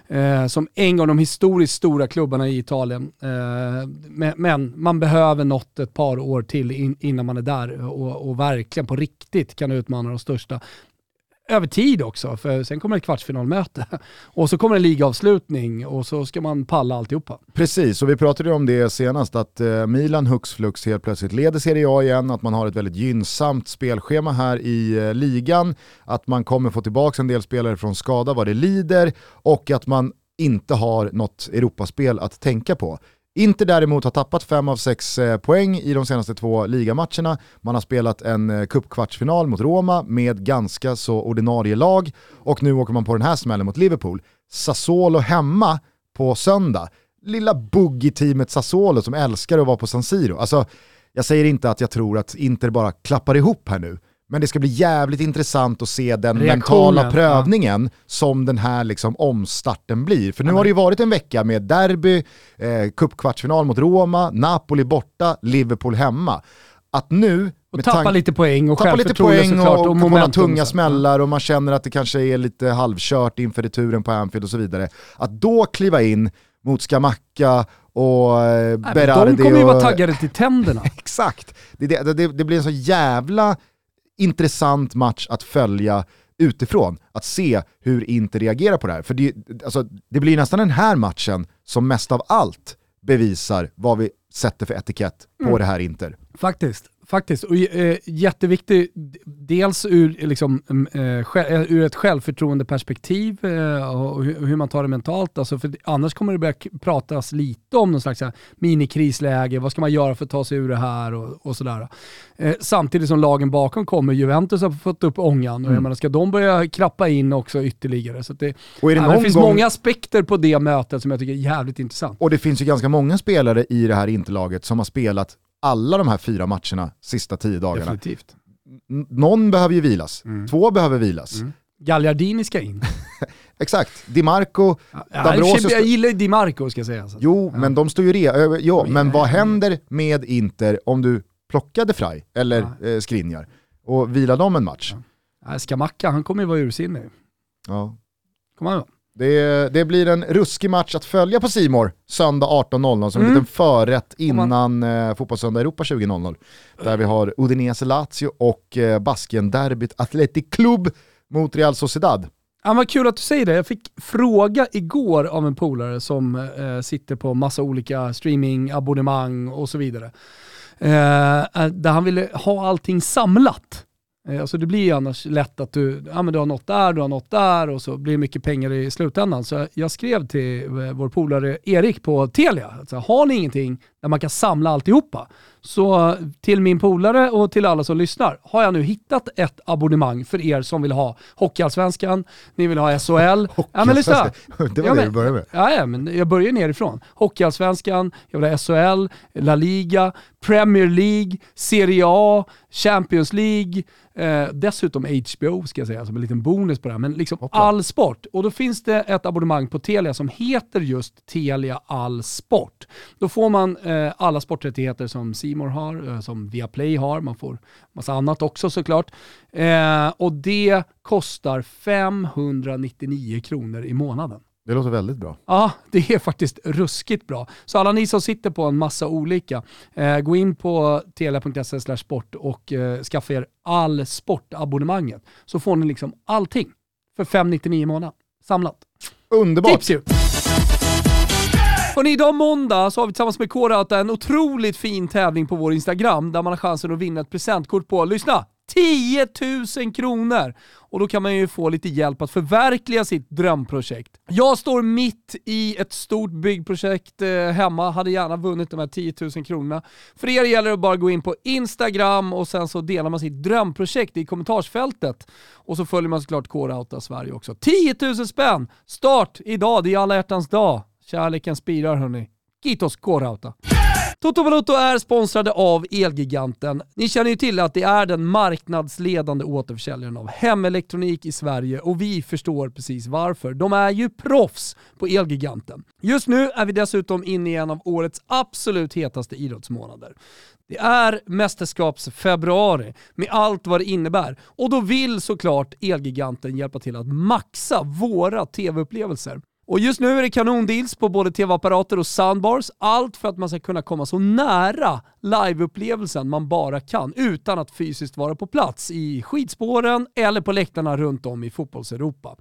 [SPEAKER 1] eh, som en av de historiskt stora klubbarna i Italien. Eh, men man behöver något ett par år till in, innan man är där och, och verkligen på riktigt kan utmana de största över tid också, för sen kommer ett kvartsfinalmöte och så kommer en ligavslutning och så ska man palla alltihopa.
[SPEAKER 2] Precis, och vi pratade ju om det senast, att eh, Milan hux flux helt plötsligt leder Serie A igen, att man har ett väldigt gynnsamt spelschema här i eh, ligan, att man kommer få tillbaka en del spelare från skada vad det lider och att man inte har något Europaspel att tänka på. Inter däremot har tappat fem av sex eh, poäng i de senaste två ligamatcherna. Man har spelat en eh, cupkvartsfinal mot Roma med ganska så ordinarie lag och nu åker man på den här smällen mot Liverpool. Sassuolo hemma på söndag. Lilla boogie-teamet Sassuolo som älskar att vara på San Siro. Alltså, jag säger inte att jag tror att Inter bara klappar ihop här nu, men det ska bli jävligt intressant att se den mentala prövningen ja. som den här liksom omstarten blir. För nu har det ju varit en vecka med derby, eh, cupkvartsfinal mot Roma, Napoli borta, Liverpool hemma. Att nu
[SPEAKER 1] Och tappa lite poäng och
[SPEAKER 2] tappa lite
[SPEAKER 1] poäng
[SPEAKER 2] såklart. Och, och, och några tunga smällar och man känner att det kanske är lite halvkört inför returen på Anfield och så vidare. Att då kliva in mot Skamacka och eh, Berardi.
[SPEAKER 1] De kommer ju vara taggade till tänderna.
[SPEAKER 2] Exakt. Det, det, det, det blir en så jävla intressant match att följa utifrån, att se hur Inter reagerar på det här. För det, alltså, det blir nästan den här matchen som mest av allt bevisar vad vi sätter för etikett på mm. det här Inter.
[SPEAKER 1] Faktiskt. Faktiskt, och eh, jätteviktig, dels ur, liksom, mm, eh, eh, ur ett självförtroendeperspektiv eh, och hur man tar det mentalt. Alltså, för annars kommer det börja pratas lite om någon slags minikrisläge, vad ska man göra för att ta sig ur det här och, och sådär. Eh, samtidigt som lagen bakom kommer, Juventus har fått upp ångan mm. och jag menar, ska de börja krappa in också ytterligare? Så det, och är det, ja, det finns gång... många aspekter på det mötet som jag tycker är jävligt intressant.
[SPEAKER 2] Och det finns ju ganska många spelare i det här interlaget som har spelat alla de här fyra matcherna sista tio dagarna.
[SPEAKER 1] Definitivt.
[SPEAKER 2] någon behöver ju vilas, mm. två behöver vilas.
[SPEAKER 1] Mm. Gagliardini ska in.
[SPEAKER 2] Exakt, Di Marco,
[SPEAKER 1] ja, Jag gillar Di Marco ska jag säga. Så.
[SPEAKER 2] Jo, ja. men de står ju re... Jo, men vad händer med Inter om du plockade Fraj eller ja. eh, Skriniar och vilar dem en match?
[SPEAKER 1] Ja. Skamacka, han kommer ju vara ursinnig.
[SPEAKER 2] Ja.
[SPEAKER 1] Kommer han
[SPEAKER 2] det, det, blir en ruskig match att följa på Simor söndag 18.00 som mm. en liten förrätt innan eh, Fotbollssöndag Europa 20.00. Där vi har Udinese Lazio och eh, Basken-derbyt Athletic Club mot Real Sociedad.
[SPEAKER 1] Ja, vad kul att du säger det. Jag fick fråga igår av en polare som eh, sitter på massa olika streamingabonnemang och så vidare. Eh, där han ville ha allting samlat. Eh, alltså det blir ju annars lätt att du, ja, men du har något där, du har något där och så blir det mycket pengar i slutändan. Så jag skrev till eh, vår polare Erik på Telia, alltså, har ni ingenting där man kan samla alltihopa? Så till min polare och till alla som lyssnar har jag nu hittat ett abonnemang för er som vill ha Hockeyallsvenskan, ni vill ha SHL.
[SPEAKER 2] ja, men lyssna. Det var ja, det du började med.
[SPEAKER 1] Ja, ja, men jag börjar nerifrån. Hockeyallsvenskan, jag vill ha SHL, La Liga, Premier League, Serie A, Champions League, eh, dessutom HBO ska jag säga som en liten bonus på det här. Men liksom Hoppla. all sport. Och då finns det ett abonnemang på Telia som heter just Telia All Sport. Då får man eh, alla sporträttigheter som Simor har, eh, som Viaplay har, man får massa annat också såklart. Eh, och det kostar 599 kronor i månaden.
[SPEAKER 2] Det låter väldigt bra.
[SPEAKER 1] Ja, det är faktiskt ruskigt bra. Så alla ni som sitter på en massa olika, eh, gå in på telia.se sport och eh, skaffa er all sportabonnemanget. Så får ni liksom allting för 599 i månaden. Samlat.
[SPEAKER 2] Underbart.
[SPEAKER 1] Tips ju! Hörrni, idag måndag så har vi tillsammans med Kårauta en otroligt fin tävling på vår Instagram där man har chansen att vinna ett presentkort på, lyssna, 10 000 kronor! Och då kan man ju få lite hjälp att förverkliga sitt drömprojekt. Jag står mitt i ett stort byggprojekt eh, hemma, hade gärna vunnit de här 10 000 kronorna. För er gäller det att bara gå in på Instagram och sen så delar man sitt drömprojekt i kommentarsfältet. Och så följer man såklart Kårauta Sverige också. 10 000 spänn! Start idag, det är alla hjärtans dag. Kärleken spirar hörni. Kitos Kårauta. Toto Valuto är sponsrade av Elgiganten. Ni känner ju till att det är den marknadsledande återförsäljaren av hemelektronik i Sverige och vi förstår precis varför. De är ju proffs på Elgiganten. Just nu är vi dessutom inne i en av årets absolut hetaste idrottsmånader. Det är mästerskapsfebruari med allt vad det innebär och då vill såklart Elgiganten hjälpa till att maxa våra tv-upplevelser. Och just nu är det kanondeals på både tv-apparater och soundbars. Allt för att man ska kunna komma så nära liveupplevelsen man bara kan utan att fysiskt vara på plats i skidspåren eller på läktarna runt om i fotbollseuropa.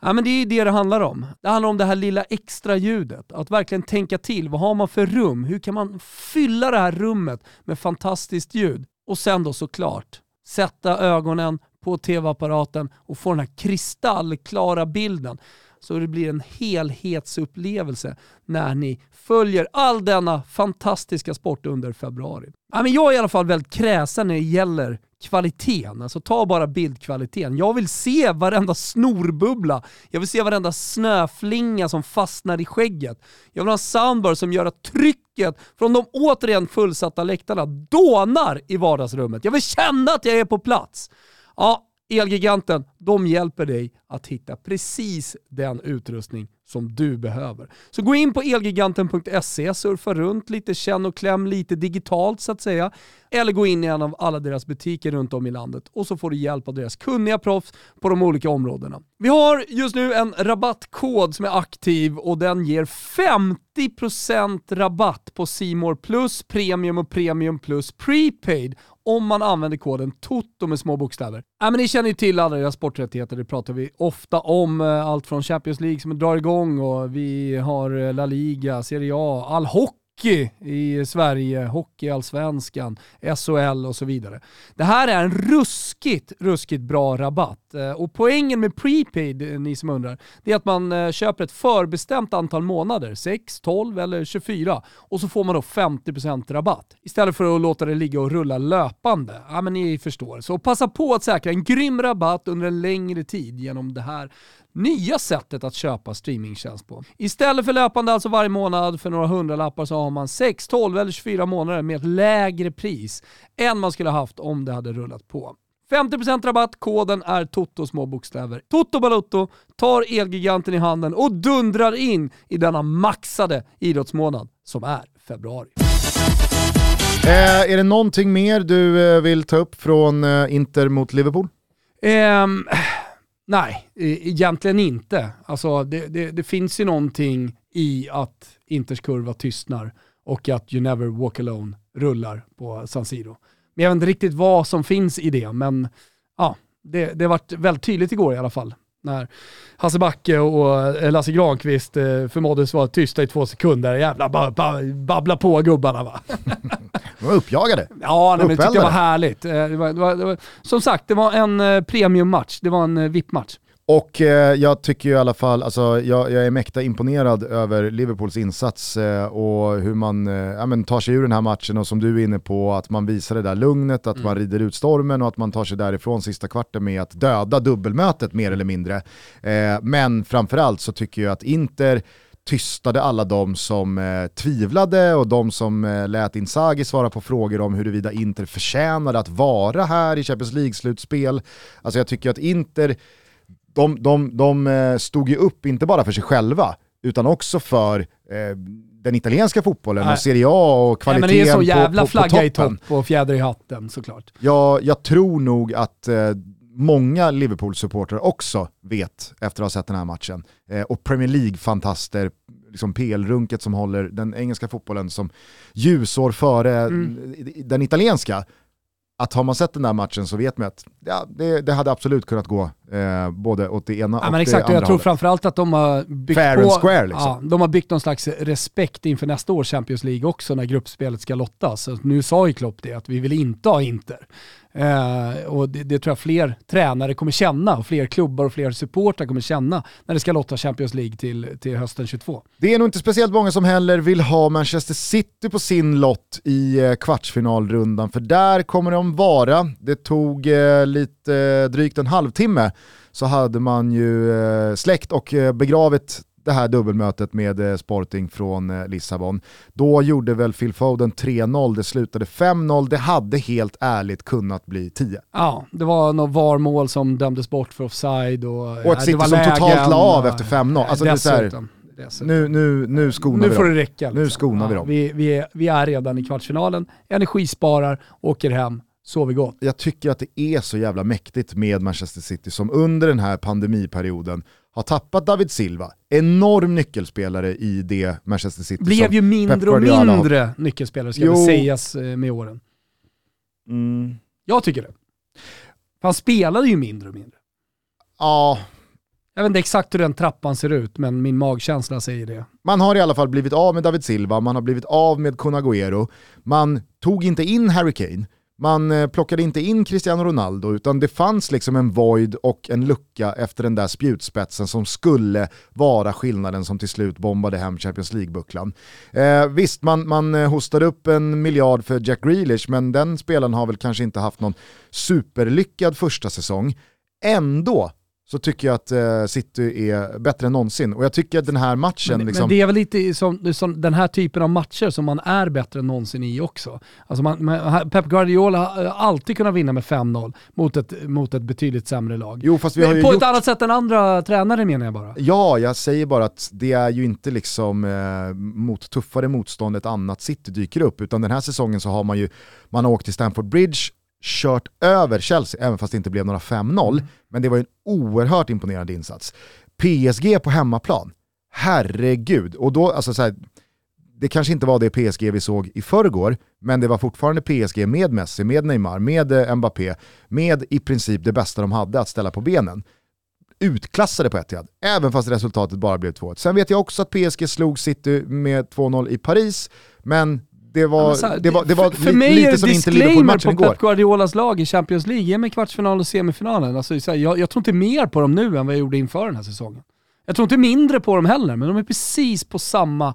[SPEAKER 1] Ja, men det är det det handlar om. Det handlar om det här lilla extra ljudet. Att verkligen tänka till. Vad har man för rum? Hur kan man fylla det här rummet med fantastiskt ljud? Och sen då såklart sätta ögonen på tv-apparaten och få den här kristallklara bilden så det blir en helhetsupplevelse när ni följer all denna fantastiska sport under februari. Ja, men jag är i alla fall väldigt kräsen när det gäller kvaliteten. Alltså ta bara bildkvaliteten. Jag vill se varenda snorbubbla. Jag vill se varenda snöflinga som fastnar i skägget. Jag vill ha en soundbar som gör att trycket från de återigen fullsatta läktarna dånar i vardagsrummet. Jag vill känna att jag är på plats. Ja, Elgiganten, de hjälper dig att hitta precis den utrustning som du behöver. Så gå in på elgiganten.se, surfa runt lite, känn och kläm lite digitalt så att säga. Eller gå in i en av alla deras butiker runt om i landet och så får du hjälp av deras kunniga proffs på de olika områdena. Vi har just nu en rabattkod som är aktiv och den ger 50% rabatt på Simor Plus Premium och Premium Plus Prepaid om man använder koden TOTO med små bokstäver. Äh, men ni känner ju till alla era sporträttigheter, det pratar vi ofta om. Eh, allt från Champions League som drar igång och vi har eh, La Liga, Serie A, all hockey hockey i Sverige, hockeyallsvenskan, SHL och så vidare. Det här är en ruskigt, ruskigt bra rabatt. Eh, och poängen med prepaid, eh, ni som undrar, det är att man eh, köper ett förbestämt antal månader, 6, 12 eller 24, och så får man då 50% rabatt. Istället för att låta det ligga och rulla löpande. Ja men ni förstår. Så passa på att säkra en grym rabatt under en längre tid genom det här nya sättet att köpa streamingtjänst på. Istället för löpande alltså varje månad för några hundralappar så har man 6, 12 eller 24 månader med ett lägre pris än man skulle haft om det hade rullat på. 50% rabatt, koden är TOTO små bokstäver. Toto Balotto tar Elgiganten i handen och dundrar in i denna maxade idrottsmånad som är februari.
[SPEAKER 2] Eh, är det någonting mer du eh, vill ta upp från eh, Inter mot Liverpool?
[SPEAKER 1] Nej, e, egentligen inte. Alltså, det, det, det, finns ju någonting i att Inters kurva tystnar och att You Never Walk Alone rullar på San Siro. Men jag vet inte riktigt vad som finns i det, men ja, det, det varit väldigt tydligt igår i alla fall. När Hasse Backe och eh, Lasse Granqvist eh, förmåddes vara tysta i två sekunder. Jävla babbla på gubbarna va.
[SPEAKER 2] De var uppjagade.
[SPEAKER 1] Ja, nej, men det tyckte jag var härligt. Eh, det var, det var, det var, som sagt, det var en premiummatch. Det var en VIP-match.
[SPEAKER 2] Och eh, jag tycker ju i alla fall, alltså, jag, jag är mäkta imponerad över Liverpools insats eh, och hur man eh, ja, men tar sig ur den här matchen och som du är inne på, att man visar det där lugnet, att mm. man rider ut stormen och att man tar sig därifrån sista kvarten med att döda dubbelmötet mer eller mindre. Eh, men framförallt så tycker jag att Inter tystade alla de som eh, tvivlade och de som eh, lät Inzaghi svara på frågor om huruvida Inter förtjänade att vara här i Champions League-slutspel. Alltså jag tycker att Inter de, de, de eh, stod ju upp, inte bara för sig själva, utan också för eh, den italienska fotbollen Nej. och Serie A och kvaliteten Nej, men Det är så
[SPEAKER 1] jävla
[SPEAKER 2] på, på,
[SPEAKER 1] flagga
[SPEAKER 2] på
[SPEAKER 1] i topp och fjäder i hatten såklart.
[SPEAKER 2] Ja, jag tror nog att eh, många Liverpool-supportrar också vet efter att ha sett den här matchen. Eh, och Premier League-fantaster, liksom PL-runket som håller den engelska fotbollen som ljusår före mm. den italienska, att har man sett den där matchen så vet man att ja, det, det hade absolut kunnat gå eh, både åt det ena
[SPEAKER 1] ja,
[SPEAKER 2] och
[SPEAKER 1] men exakt,
[SPEAKER 2] det andra
[SPEAKER 1] Jag tror framförallt att de har byggt
[SPEAKER 2] Fair
[SPEAKER 1] på,
[SPEAKER 2] and square liksom.
[SPEAKER 1] ja, de har byggt någon slags respekt inför nästa års Champions League också när gruppspelet ska lottas. Nu sa ju Klopp det, att vi vill inte ha Inter. Eh, och det, det, tror jag fler tränare kommer känna och fler klubbar och fler supportrar kommer känna när det ska lotta Champions League till, till hösten 22.
[SPEAKER 2] Det är nog inte speciellt många som heller vill ha Manchester City på sin lott i eh, kvartsfinalrundan, för där kommer de vara. Det tog eh, lite eh, drygt en halvtimme så hade man ju eh, släckt och eh, begravit det här dubbelmötet med eh, Sporting från eh, Lissabon. Då gjorde väl Phil Foden 3-0, det slutade 5-0, det hade helt ärligt kunnat bli 10.
[SPEAKER 1] Ja, det var något VAR-mål som dömdes bort för offside. Och,
[SPEAKER 2] och ett City som totalt la av efter 5-0. Alltså dessutom. Nu, nu, nu skonar
[SPEAKER 1] nu
[SPEAKER 2] vi
[SPEAKER 1] får det räcka. Liksom.
[SPEAKER 2] Nu skonar
[SPEAKER 1] ja,
[SPEAKER 2] vi dem.
[SPEAKER 1] Vi, vi, är, vi är redan i kvartsfinalen, energisparar, åker hem, sover gott.
[SPEAKER 2] Jag tycker att det är så jävla mäktigt med Manchester City som under den här pandemiperioden har tappat David Silva, enorm nyckelspelare i det Manchester City
[SPEAKER 1] Blev ju mindre och mindre nyckelspelare ska jo. sägas eh, med åren.
[SPEAKER 2] Mm.
[SPEAKER 1] Jag tycker det. Han spelade ju mindre och mindre.
[SPEAKER 2] Ja.
[SPEAKER 1] Jag vet inte exakt hur den trappan ser ut, men min magkänsla säger det.
[SPEAKER 2] Man har i alla fall blivit av med David Silva, man har blivit av med Kun Agüero, man tog inte in Harry Kane, man eh, plockade inte in Cristiano Ronaldo utan det fanns liksom en void och en lucka efter den där spjutspetsen som skulle vara skillnaden som till slut bombade hem Champions League-bucklan. Eh, visst, man, man eh, hostade upp en miljard för Jack Grealish men den spelaren har väl kanske inte haft någon superlyckad första säsong. Ändå så tycker jag att eh, City är bättre än någonsin. Och jag tycker att den här matchen...
[SPEAKER 1] Men,
[SPEAKER 2] liksom...
[SPEAKER 1] men det är väl lite som, som den här typen av matcher som man är bättre än någonsin i också. Alltså man, man, Pep Guardiola har alltid kunnat vinna med 5-0 mot ett, mot ett betydligt sämre lag.
[SPEAKER 2] Jo, fast vi har ju
[SPEAKER 1] På
[SPEAKER 2] gjort...
[SPEAKER 1] ett annat sätt än andra tränare menar jag bara.
[SPEAKER 2] Ja, jag säger bara att det är ju inte liksom eh, mot tuffare motstånd ett annat City dyker upp, utan den här säsongen så har man ju, man har åkt till Stamford Bridge, kört över Chelsea, även fast det inte blev några 5-0,
[SPEAKER 1] Mm.
[SPEAKER 2] men det var ju en oerhört imponerande insats. PSG på hemmaplan, herregud. Och då, alltså så här, det kanske inte var det PSG vi såg i förrgår, men det var fortfarande PSG med Messi, med Neymar, med eh, Mbappé, med i princip det bästa de hade att ställa på benen. Utklassade på Etihad, även fast resultatet bara blev 2-1. Sen vet jag också att PSG slog City med 2-0 i Paris, men det var,
[SPEAKER 1] Ja, här,
[SPEAKER 2] det var, det var
[SPEAKER 1] för, för
[SPEAKER 2] li,
[SPEAKER 1] mig är
[SPEAKER 2] lite
[SPEAKER 1] det
[SPEAKER 2] som inte
[SPEAKER 1] disclaimer
[SPEAKER 2] Liverpool-matchen
[SPEAKER 1] på
[SPEAKER 2] igår.
[SPEAKER 1] Pep Guardiolas lag i Champions League. Ge mig kvartsfinal och semifinalen. Alltså, så här, jag, jag tror inte mer på dem nu än vad jag gjorde inför den här säsongen. Jag tror inte mindre på dem heller, men de är precis på samma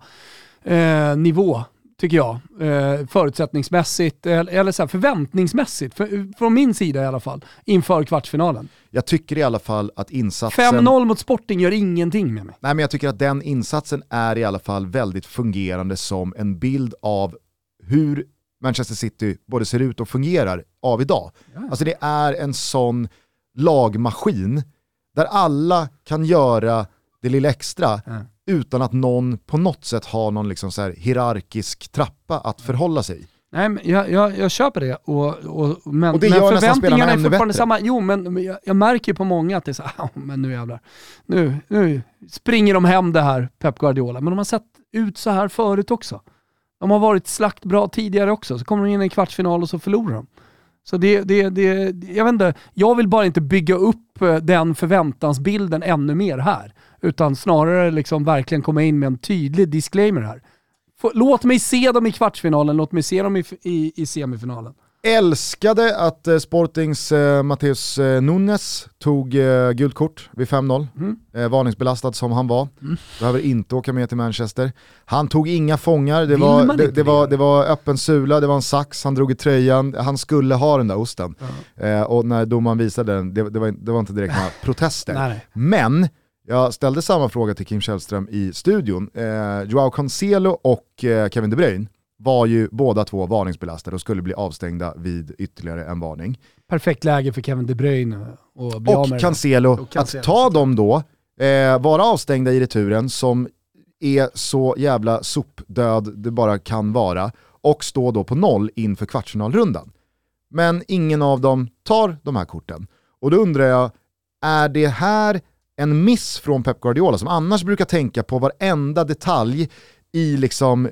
[SPEAKER 1] eh, nivå, tycker jag. Eh, förutsättningsmässigt, eller, eller så här, förväntningsmässigt, för, från min sida i alla fall, inför kvartsfinalen.
[SPEAKER 2] Jag tycker i alla fall att insatsen...
[SPEAKER 1] 5-0 mot Sporting gör ingenting med mig.
[SPEAKER 2] Nej men jag tycker att den insatsen är i alla fall väldigt fungerande som en bild av hur Manchester City både ser ut och fungerar av idag.
[SPEAKER 1] Ja.
[SPEAKER 2] Alltså det är en sån lagmaskin där alla kan göra det lilla extra
[SPEAKER 1] Ja.
[SPEAKER 2] utan att någon på något sätt har någon liksom så här hierarkisk trappa att förhålla sig.
[SPEAKER 1] Nej, men jag, jag, jag köper det. Och, och, men,
[SPEAKER 2] Och det
[SPEAKER 1] men förväntningarna är fortfarande
[SPEAKER 2] bättre.
[SPEAKER 1] samma. Jo, men jag, jag märker på många att det är så här, "Ah, men nu jävlar. Nu, nu springer de hem det här, Pep Guardiola. Men de har sett ut så här förut också. De har varit slakt bra tidigare också. Så kommer de in i en kvartsfinal och så förlorar de. Så det, det, det, jag vet inte, jag vill bara inte bygga upp eh, den förväntansbilden ännu mer här. Utan snarare liksom verkligen komma in med en tydlig disclaimer här. Låt mig se dem i kvartsfinalen, låt mig se dem i, i, i semifinalen.
[SPEAKER 2] Älskade att eh, Sportings eh, Mateus eh, Nunes tog eh, gult kort vid 5-0.
[SPEAKER 1] Mm.
[SPEAKER 2] Eh, varningsbelastad som han var.
[SPEAKER 1] Mm.
[SPEAKER 2] Behöver inte åka med till Manchester. Han tog inga fångar, det var, det,
[SPEAKER 1] inte
[SPEAKER 2] det, var,
[SPEAKER 1] det?
[SPEAKER 2] det var öppen sula, det var en sax, han drog i tröjan, han skulle ha den där osten. Eh, och när domaren visade den, det, det, var, det var inte direkt några protester.
[SPEAKER 1] Nej, nej.
[SPEAKER 2] Men jag ställde samma fråga till Kim Källström i studion. Eh, Joao Cancelo och eh, Kevin De Bruyne var ju båda två varningsbelastade och skulle bli avstängda vid ytterligare en varning.
[SPEAKER 1] Perfekt läge för Kevin De Bruyne att bli
[SPEAKER 2] Och. Cancelo,
[SPEAKER 1] Och Cancelo,
[SPEAKER 2] att ta dem då, eh, vara avstängda i returen som är så jävla sopdöd det bara kan vara och stå då på noll inför kvartsfinalrundan. Men ingen av dem tar de här korten. Och då undrar jag, är det här en miss från Pep Guardiola som annars brukar tänka på varenda detalj i liksom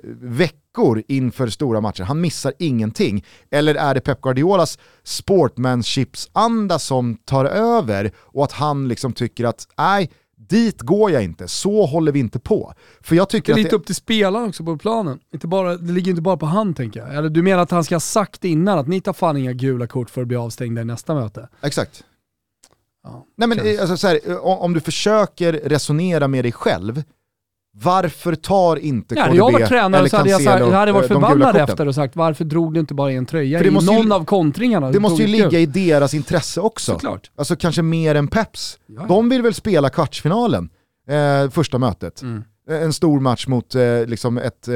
[SPEAKER 2] veckor inför stora matcher. Han missar ingenting. Eller är det Pep Guardiolas sportmanshipsanda som tar över och att han liksom tycker att nej, dit går jag inte, så håller vi inte på. För jag
[SPEAKER 1] Det
[SPEAKER 2] tycker
[SPEAKER 1] är
[SPEAKER 2] att
[SPEAKER 1] lite
[SPEAKER 2] det,
[SPEAKER 1] upp till spelaren också på planen. Inte bara, det ligger inte bara på han tänker jag. Eller du menar att han ska ha sagt innan att ni tar fan inga gula kort för att bli avstängda i nästa möte?
[SPEAKER 2] Exakt.
[SPEAKER 1] Ja,
[SPEAKER 2] Nej men eh, alltså, så här, eh, om, om du försöker resonera med dig själv, varför tar inte KDB
[SPEAKER 1] hade jag varit tränare
[SPEAKER 2] eller
[SPEAKER 1] så hade jag, sagt, jag hade varit förbannad efter och sagt varför drog du inte bara i en tröja i
[SPEAKER 2] måste ju-
[SPEAKER 1] någon av kontringarna?
[SPEAKER 2] Det måste ju ligga i deras intresse också.
[SPEAKER 1] Såklart.
[SPEAKER 2] Alltså kanske mer än Peps.
[SPEAKER 1] Ja.
[SPEAKER 2] De vill väl spela kvartsfinalen, eh, första mötet.
[SPEAKER 1] Mm.
[SPEAKER 2] Eh, En stor match mot eh, liksom ett eh,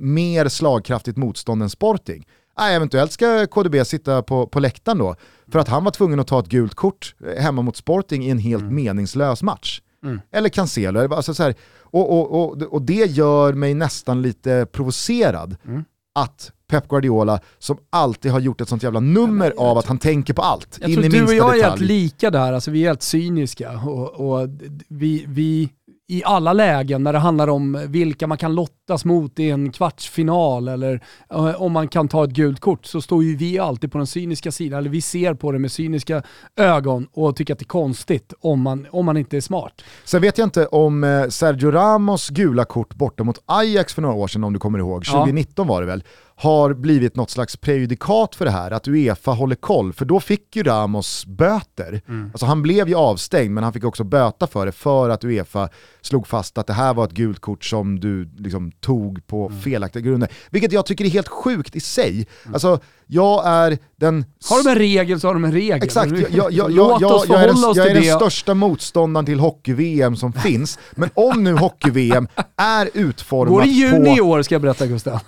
[SPEAKER 2] mer slagkraftigt motstånd än Sporting. Ah, eventuellt ska KDB sitta på, på läktaren då, för att han var tvungen att ta ett gult kort eh, hemma mot Sporting i en helt meningslös match.
[SPEAKER 1] Mm.
[SPEAKER 2] Eller Cancelo. Alltså så här, och, och, och, och det gör mig nästan lite provocerad
[SPEAKER 1] Mm.
[SPEAKER 2] att Pep Guardiola, som alltid har gjort ett sånt jävla nummer av att han tänker på allt,
[SPEAKER 1] Jag
[SPEAKER 2] in
[SPEAKER 1] tror
[SPEAKER 2] i
[SPEAKER 1] du och
[SPEAKER 2] minsta
[SPEAKER 1] jag är helt
[SPEAKER 2] detalj.
[SPEAKER 1] lika där, alltså vi är helt cyniska. Och, och vi, vi, I alla lägen när det handlar om vilka man kan lottas mot i en kvartsfinal eller eh, om man kan ta ett gult kort så står ju vi alltid på den cyniska sidan. Eller vi ser på det med cyniska ögon och tycker att det är konstigt om man, om man inte är smart.
[SPEAKER 2] Sen vet jag inte om eh, Sergio Ramos gula kort borta mot Ajax för några år sedan, om du kommer ihåg,
[SPEAKER 1] Ja.
[SPEAKER 2] 2019 var det väl, har blivit något slags prejudikat för det här, att Uefa håller koll, för då fick ju Ramos böter. Mm. Alltså han blev ju avstängd, men han fick också böta för det, för att Uefa slog fast att det här var ett gult kort som du liksom tog på mm. felaktiga grunder. Vilket jag tycker är helt sjukt i sig. Mm. Alltså, jag är den...
[SPEAKER 1] Har de en regel så har de en regel.
[SPEAKER 2] Exakt, jag, jag, jag, jag, jag är, den, jag är den största motståndaren till hockey-VM som finns. Men om nu hockey-VM är utformat
[SPEAKER 1] Går i juni i år ska jag berätta Gustav.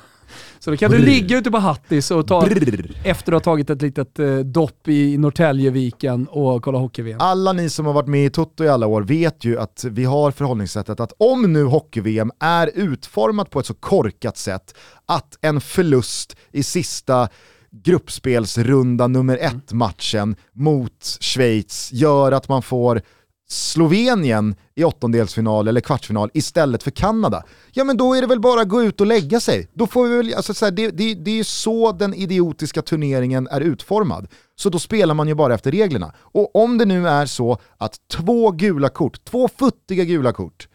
[SPEAKER 1] Så då kan Brr. du ligga ute på Hattis och ta, efter att ha tagit ett litet eh, dopp i Norrtäljeviken och kolla hockey-VM.
[SPEAKER 2] Alla ni som har varit med i Toto i alla år vet ju att vi har förhållningssättet att om nu hockey-VM är utformat på ett så korkat sätt att en förlust i sista gruppspelsrunda nummer ett matchen mot Schweiz gör att man får Slovenien i åttondelsfinal eller kvartsfinal istället för Kanada, ja men då är det väl bara att gå ut och lägga sig. Då får vi väl, alltså så här, det, det, det är så den idiotiska turneringen är utformad. Så då spelar man ju bara efter reglerna. Och om det nu är så att två gula kort, två futtiga gula kort,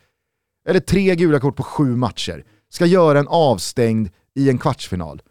[SPEAKER 2] eller tre gula kort på sju matcher, ska göra en avstängd i en kvartsfinal,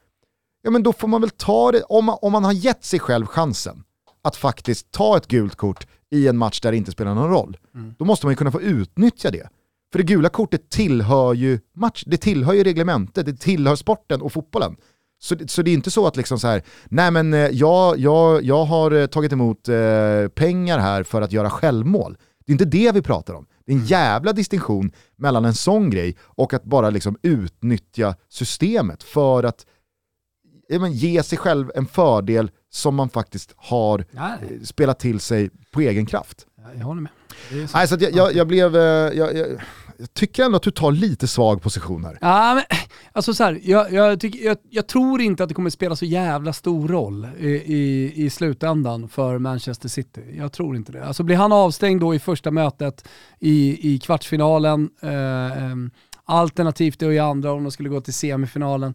[SPEAKER 2] ja men då får man väl ta det, om man, om man har gett sig själv chansen att faktiskt ta ett gult kort i en match där det inte spelar någon roll, mm. då måste man ju kunna få utnyttja det. För det gula kortet tillhör ju match, det tillhör ju reglementet, det tillhör sporten och fotbollen. Så, så det är inte så att liksom så här, nej men eh, jag, jag, jag har eh, tagit emot eh, pengar här för att göra självmål. Det är inte det vi pratar om. Det är en mm. jävla distinktion mellan en sån grej och att bara liksom utnyttja systemet för att men, ge sig själv en fördel som man faktiskt har Nej. Eh, spelat till sig på egen kraft.
[SPEAKER 1] Jag håller med.
[SPEAKER 2] Nej, så jag, jag, jag, blev, eh, jag, jag, tycker ändå att du tar lite svag position här.
[SPEAKER 1] Ja, men, alltså så här, jag, tycker, jag, tror inte att det kommer spela så jävla stor roll i, i, i slutändan för Manchester City. Jag tror inte det. Alltså blir han avstängd då i första mötet i, i kvartsfinalen, eh, alternativt då i andra om de skulle gå till semifinalen,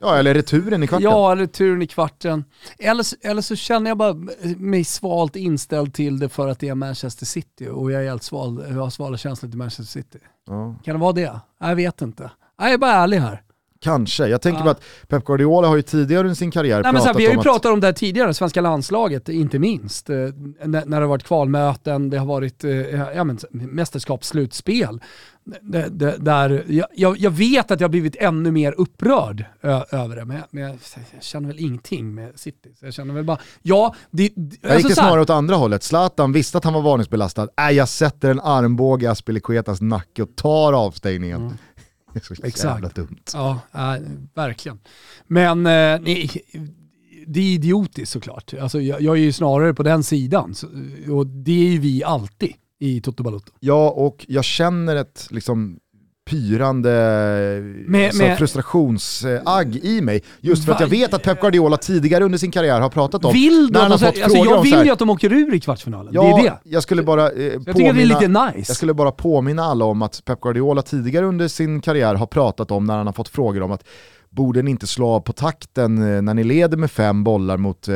[SPEAKER 2] Ja, eller returen i kvarten.
[SPEAKER 1] Ja, returen i kvarten. Eller, eller så känner jag bara mig svalt inställd till det för att det är Manchester City och jag är helt sval, jag har svala känslor till Manchester City. Ja. Kan det vara det? Jag vet inte. Jag är bara ärlig här.
[SPEAKER 2] Kanske. Jag tänker ja. bara att Pep Guardiola har ju tidigare under sin karriär
[SPEAKER 1] Nej,
[SPEAKER 2] pratat
[SPEAKER 1] här, Vi har ju
[SPEAKER 2] om
[SPEAKER 1] pratat
[SPEAKER 2] att...
[SPEAKER 1] om det här tidigare, svenska landslaget inte minst. Eh, när, det har varit kvalmöten, det har varit eh, ja, men, mästerskapsslutspel. Där, jag, jag, vet att jag har blivit ännu mer upprörd över det, men, jag, men jag, känner väl ingenting med City. Så jag känner väl bara, ja, det,
[SPEAKER 2] jag alltså gick det snarare åt andra hållet. Zlatan visste att han var varningsbelastad. Äh, jag sätter en armbåge i Aspelekuetas nacke och tar avstängningen. Mm. Det är så Exakt. jävla dumt.
[SPEAKER 1] Ja, äh, verkligen. Men eh, nej, det är idiotiskt såklart. Alltså, jag, jag är ju snarare på den sidan. Så, och det är ju vi alltid i Toto Balotto.
[SPEAKER 2] Ja, och jag känner ett liksom pyrande med, med, frustrationsagg i mig. Just för att jag vet att Pep Guardiola tidigare under sin karriär har pratat om...
[SPEAKER 1] Vill när han har fått alltså, jag vill ju att de åker ur i kvartsfinalen,
[SPEAKER 2] ja,
[SPEAKER 1] det är det.
[SPEAKER 2] Jag skulle bara
[SPEAKER 1] eh, jag påminna, det är lite nice.
[SPEAKER 2] Jag skulle bara påminna alla om att Pep Guardiola tidigare under sin karriär har pratat om när han har fått frågor om att borde ni inte slå av på takten eh, när ni leder med fem bollar mot eh,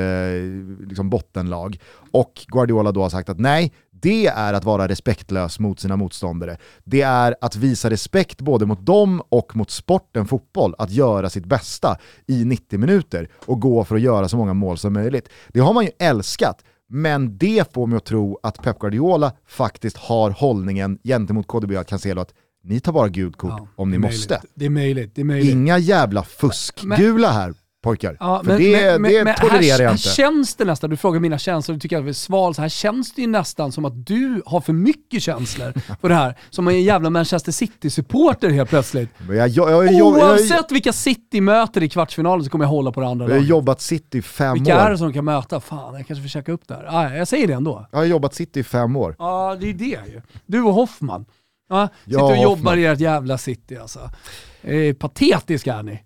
[SPEAKER 2] liksom bottenlag? Och Guardiola då har sagt att nej, det är att vara respektlös mot sina motståndare. Det är att visa respekt både mot dem och mot sporten fotboll, att göra sitt bästa i 90 minuter och gå för att göra så många mål som möjligt. Det har man ju älskat, men det får mig att tro att Pep Guardiola faktiskt har hållningen gentemot KDB och Cancelo att ni tar bara gult kort ja, om ni måste.
[SPEAKER 1] Det är möjligt, det är möjligt.
[SPEAKER 2] Inga jävla fuskgula här pojkar. Ja, För men, det, men, det men, tolererar här, jag inte.
[SPEAKER 1] Här känns det nästan, du frågar mina känslor, du tycker att jag är sval, så här känns det ju nästan som att du har för mycket känslor på det här. Som en jävla Manchester City-supporter helt plötsligt.
[SPEAKER 2] Jag, jag,
[SPEAKER 1] jag, Oavsett vilka City möter i kvartsfinalen så kommer jag hålla på det andra.
[SPEAKER 2] Jag har jobbat City i fem
[SPEAKER 1] vilka
[SPEAKER 2] år.
[SPEAKER 1] Vilka är det som kan möta? Fan, jag kanske får checka upp det här. Ah, jag säger det ändå.
[SPEAKER 2] Jag har jobbat City i fem år.
[SPEAKER 1] Ja, det är det ju. Du och Hoffman. Ja, sitter och jobbar i ert jävla city alltså. Eh, patetiska är ni.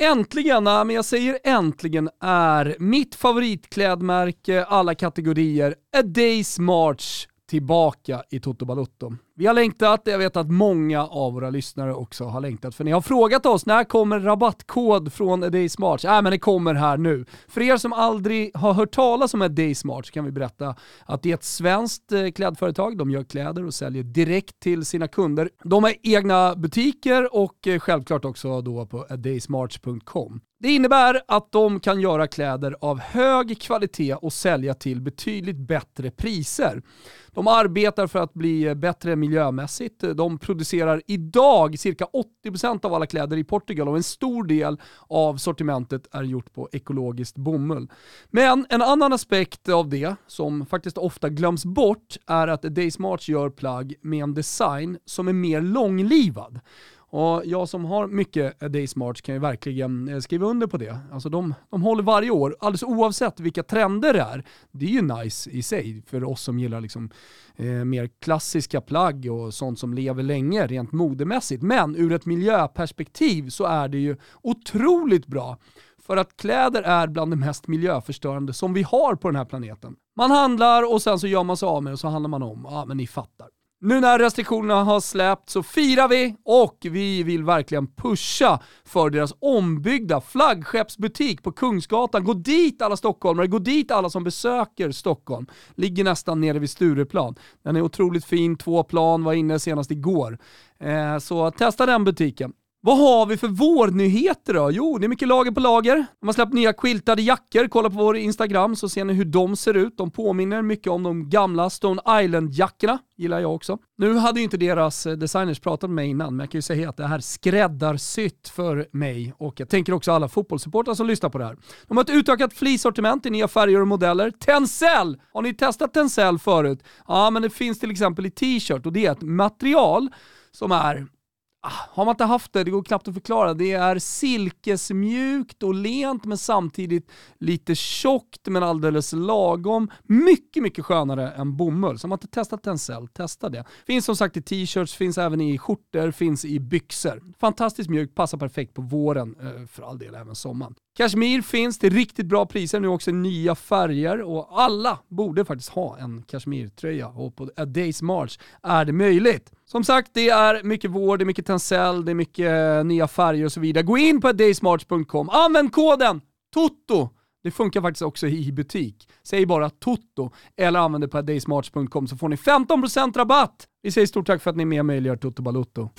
[SPEAKER 1] Äntligen, men jag säger äntligen, är mitt favoritklädmärke alla kategorier A Days March tillbaka i Toto Balutto. Vi har längtat, jag vet att många av våra lyssnare också har längtat, för ni har frågat oss när kommer rabattkod från A Day Smart? Äh, men det kommer här nu. För er som aldrig har hört talas om A Day Smart så kan vi berätta att det är ett svenskt eh, klädföretag. De gör kläder och säljer direkt till sina kunder. De har egna butiker och eh, självklart också då på adaysmarts.com. Det innebär att de kan göra kläder av hög kvalitet och sälja till betydligt bättre priser. De arbetar för att bli eh, bättre miljömässigt. De producerar idag cirka 80% av alla kläder i Portugal och en stor del av sortimentet är gjort på ekologiskt bomull. Men en annan aspekt av det, som faktiskt ofta glöms bort, är att Daysmarts gör plagg med en design som är mer långlivad. Och jag som har mycket A Day Smarts kan ju verkligen eh, skriva under på det. Alltså de, de håller varje år, alldeles oavsett vilka trender det är. Det är ju nice i sig för oss som gillar liksom, eh, mer klassiska plagg och sånt som lever länge rent modemässigt. Men ur ett miljöperspektiv så är det ju otroligt bra. För att kläder är bland det mest miljöförstörande som vi har på den här planeten. Man handlar och sen så gör man sig av med och så handlar man om. Ja, men ni fattar. Nu när restriktionerna har släppt så firar vi och vi vill verkligen pusha för deras ombyggda flaggskeppsbutik på Kungsgatan. Gå dit alla stockholmare, gå dit alla som besöker Stockholm. Ligger nästan nere vid Stureplan. Den är otroligt fin, två plan, var inne senast igår. Eh, så testa den butiken. Vad har vi för vårnyheter då? Jo, det är mycket lager på lager. De har släppt nya quiltade jackor. Kolla på vår Instagram så ser ni hur de ser ut. De påminner mycket om de gamla Stone Island-jackorna. Gillar jag också. Nu hade ju inte deras eh, designers pratat med mig innan, men jag kan ju säga att det här skräddarsytt för mig och jag tänker också alla fotbollssupportrar som lyssnar på det här. De har ett utökat fleecesortiment i nya färger och modeller. Tencel! Har ni testat Tencel förut? Ja, men det finns till exempel i t-shirt och det är ett material som är Ah, har man inte haft det, det går knappt att förklara. Det är silkesmjukt och lent men samtidigt lite tjockt men alldeles lagom. Mycket, mycket skönare än bomull. Så har man inte testat Tencel, testa det. Finns som sagt i t-shirts, finns även i skjortor, finns i byxor. Fantastiskt mjukt, passar perfekt på våren, eh, för all del även sommaren. Kashmir finns till riktigt bra priser, nu också nya färger och alla borde faktiskt ha en Kashmir-tröja och på A Days March är det möjligt. Som sagt, det är mycket vår, det är mycket Tencel, det är mycket eh, nya färger och så vidare. Gå in på daysmarch.com, använd koden TOTO! Det funkar faktiskt också i butik. Säg bara TOTO eller använd det på daysmarch.com så får ni 15% rabatt! Vi säger stort tack för att ni är med och möjliggör Toto Balutto.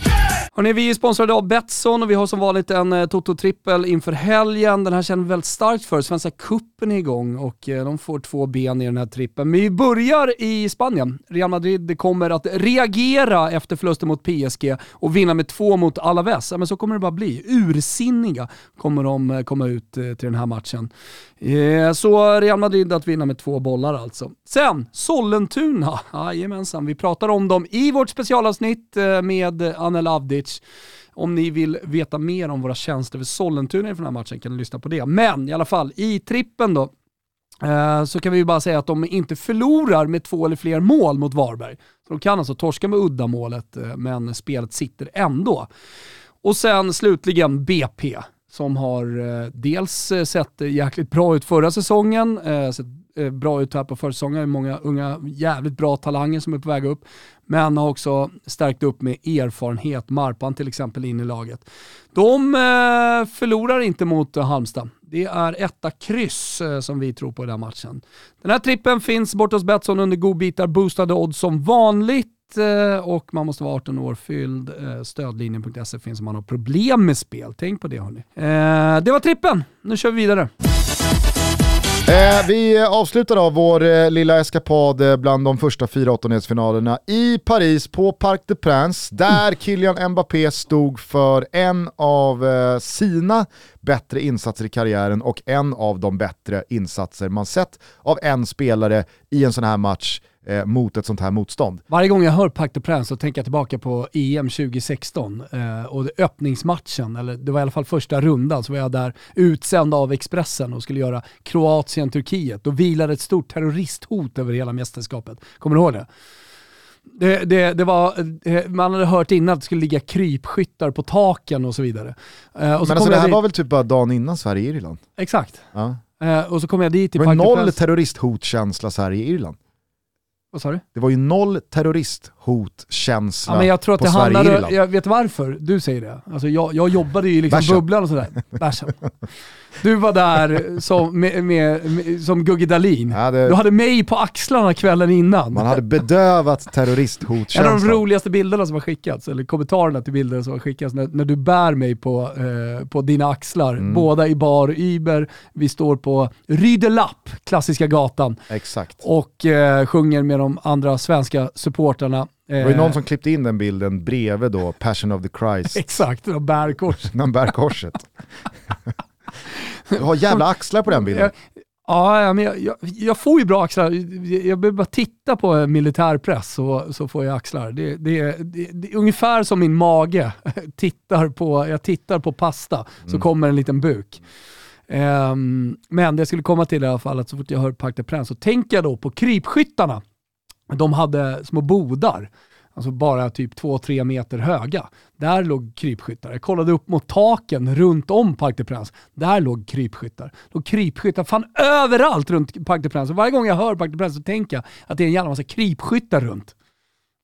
[SPEAKER 1] Hörrni, vi är sponsrade av Betsson och vi har som vanligt en eh, Toto-trippel inför helgen. Den här känner vi väldigt starkt för. Svenska kuppen är igång och eh, de får två ben i den här trippen. Men vi börjar i Spanien. Real Madrid kommer att reagera efter förlusten mot PSG och vinna med två mot Alaves. Ja, men så kommer det bara bli. Ursinniga kommer de eh, komma ut eh, till den här matchen. Eh, så Real Madrid att vinna med två bollar alltså. Sen, Sollentuna. Jajamensan, vi pratar om dem i vårt specialavsnitt eh, med Anel Avdic. Om ni vill veta mer om våra tjänster för Sollentuna inför den här matchen kan ni lyssna på det. Men i alla fall, i trippen då, eh, så kan vi ju bara säga att de inte förlorar med två eller fler mål mot Varberg. Så de kan alltså torska med uddamålet, eh, men spelet sitter ändå. Och sen slutligen BP som har eh, dels sett jäkligt bra ut förra säsongen, sett bra ut här på försäsongen, många unga jävligt bra talanger som är på väg upp men har också stärkt upp med erfarenhet, Marpan till exempel in i laget. De eh, förlorar inte mot eh, Halmstad. Det är etta kryss eh, som vi tror på i den här matchen. Den här trippen finns bort hos Betsson under godbitar, boostade odds som vanligt och man måste vara 18 år fylld. Stödlinjen.se finns om man har problem med spel. Tänk på det hörni. Det var trippen, nu kör vi vidare.
[SPEAKER 2] Eh, vi avslutar då vår eh, lilla eskapad eh, bland de första fyra åttondelsfinalerna i Paris på Parc des Princes där Kylian Mbappé stod för en av eh, sina bättre insatser i karriären och en av de bättre insatser man sett av en spelare i en sån här match eh, mot ett sånt här motstånd.
[SPEAKER 1] Varje gång jag hör Parc de Prince så tänker jag tillbaka på EM 2016 eh, och öppningsmatchen, eller det var i alla fall första rundan, så var jag där utsänd av Expressen och skulle göra Kroatien-Turkiet. Då vilade ett stort terroristhot över hela mästerskapet. Kommer du ihåg det? Det, det, det, var, eh, man hade hört innan att det skulle ligga krypskyttar på taken och så vidare.
[SPEAKER 2] Eh, och så Men alltså det här dit... var väl typ bara dagen innan Sverige-Irland?
[SPEAKER 1] Exakt. Ja. Eh, och så kom jag dit
[SPEAKER 2] till Det var noll terroristhotskänsla Sverige-Irland.
[SPEAKER 1] Vad sa du?
[SPEAKER 2] Det var ju noll terrorist terroristhotkänsla
[SPEAKER 1] Ja, men jag tror att
[SPEAKER 2] på
[SPEAKER 1] det handlar,
[SPEAKER 2] Sverige-Irland.
[SPEAKER 1] jag vet varför du säger det. Alltså jag, jag jobbade i liksom bubblan och sådär. Bärsen. Du var där som, med, med, med, som Gugge Dahlin.
[SPEAKER 2] Ja, det-
[SPEAKER 1] Du hade mig på axlarna kvällen innan.
[SPEAKER 2] Man hade bedövat
[SPEAKER 1] En av
[SPEAKER 2] terroristhotkänslan.
[SPEAKER 1] de roligaste bilderna som har skickats, eller kommentarerna till bilderna som har skickats, när, när du bär mig på, eh, på dina axlar.
[SPEAKER 2] Mm.
[SPEAKER 1] Båda i bar Uber, vi står på Rydelapp, klassiska gatan,
[SPEAKER 2] Exakt.
[SPEAKER 1] och eh, sjunger med de andra svenska supportrarna.
[SPEAKER 2] Det var ju någon som klippte in den bilden bredvid då Passion of the Christ,
[SPEAKER 1] Exakt, de bär kors.
[SPEAKER 2] när han bär korset. Du har jävla axlar på den bilden.
[SPEAKER 1] Ja, men jag, jag, jag får ju bra axlar. Jag behöver bara titta på militärpress så, så får jag axlar. Det, det, det, det är ungefär som min mage. tittar på, jag tittar på pasta så kommer en liten buk. Ehm, men det jag skulle komma till i alla fall, att så fort jag hör Parc des Princes så tänker jag då på krypskyttarna. De hade små bodar, alltså bara typ 2-3 meter höga. Där låg krypskyttar. Jag kollade upp mot taken runt om Parc des Princes. Där låg krypskyttar. låg krypskyttar fan överallt runt Parc des Princes. Varje gång jag hör Parc des Princes så tänker jag att det är en jävla massa krypskyttar runt.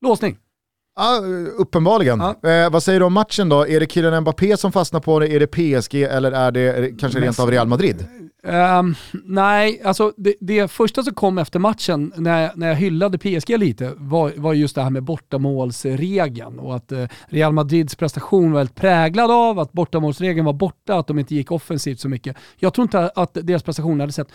[SPEAKER 1] Låsning.
[SPEAKER 2] Ja, uppenbarligen.
[SPEAKER 1] Ja.
[SPEAKER 2] Eh, vad säger du om matchen då? Är det Kylian Mbappé som fastnar på det? Är det PSG eller är det kanske rent av Real Madrid?
[SPEAKER 1] Ehm, nej, alltså det, det första som kom efter matchen när jag, när jag hyllade PSG lite var, var just det här med bortamålsregeln och att eh, Real Madrids prestation var väldigt präglad av att bortamålsregeln var borta, att de inte gick offensivt så mycket. Jag tror inte att deras prestation hade sett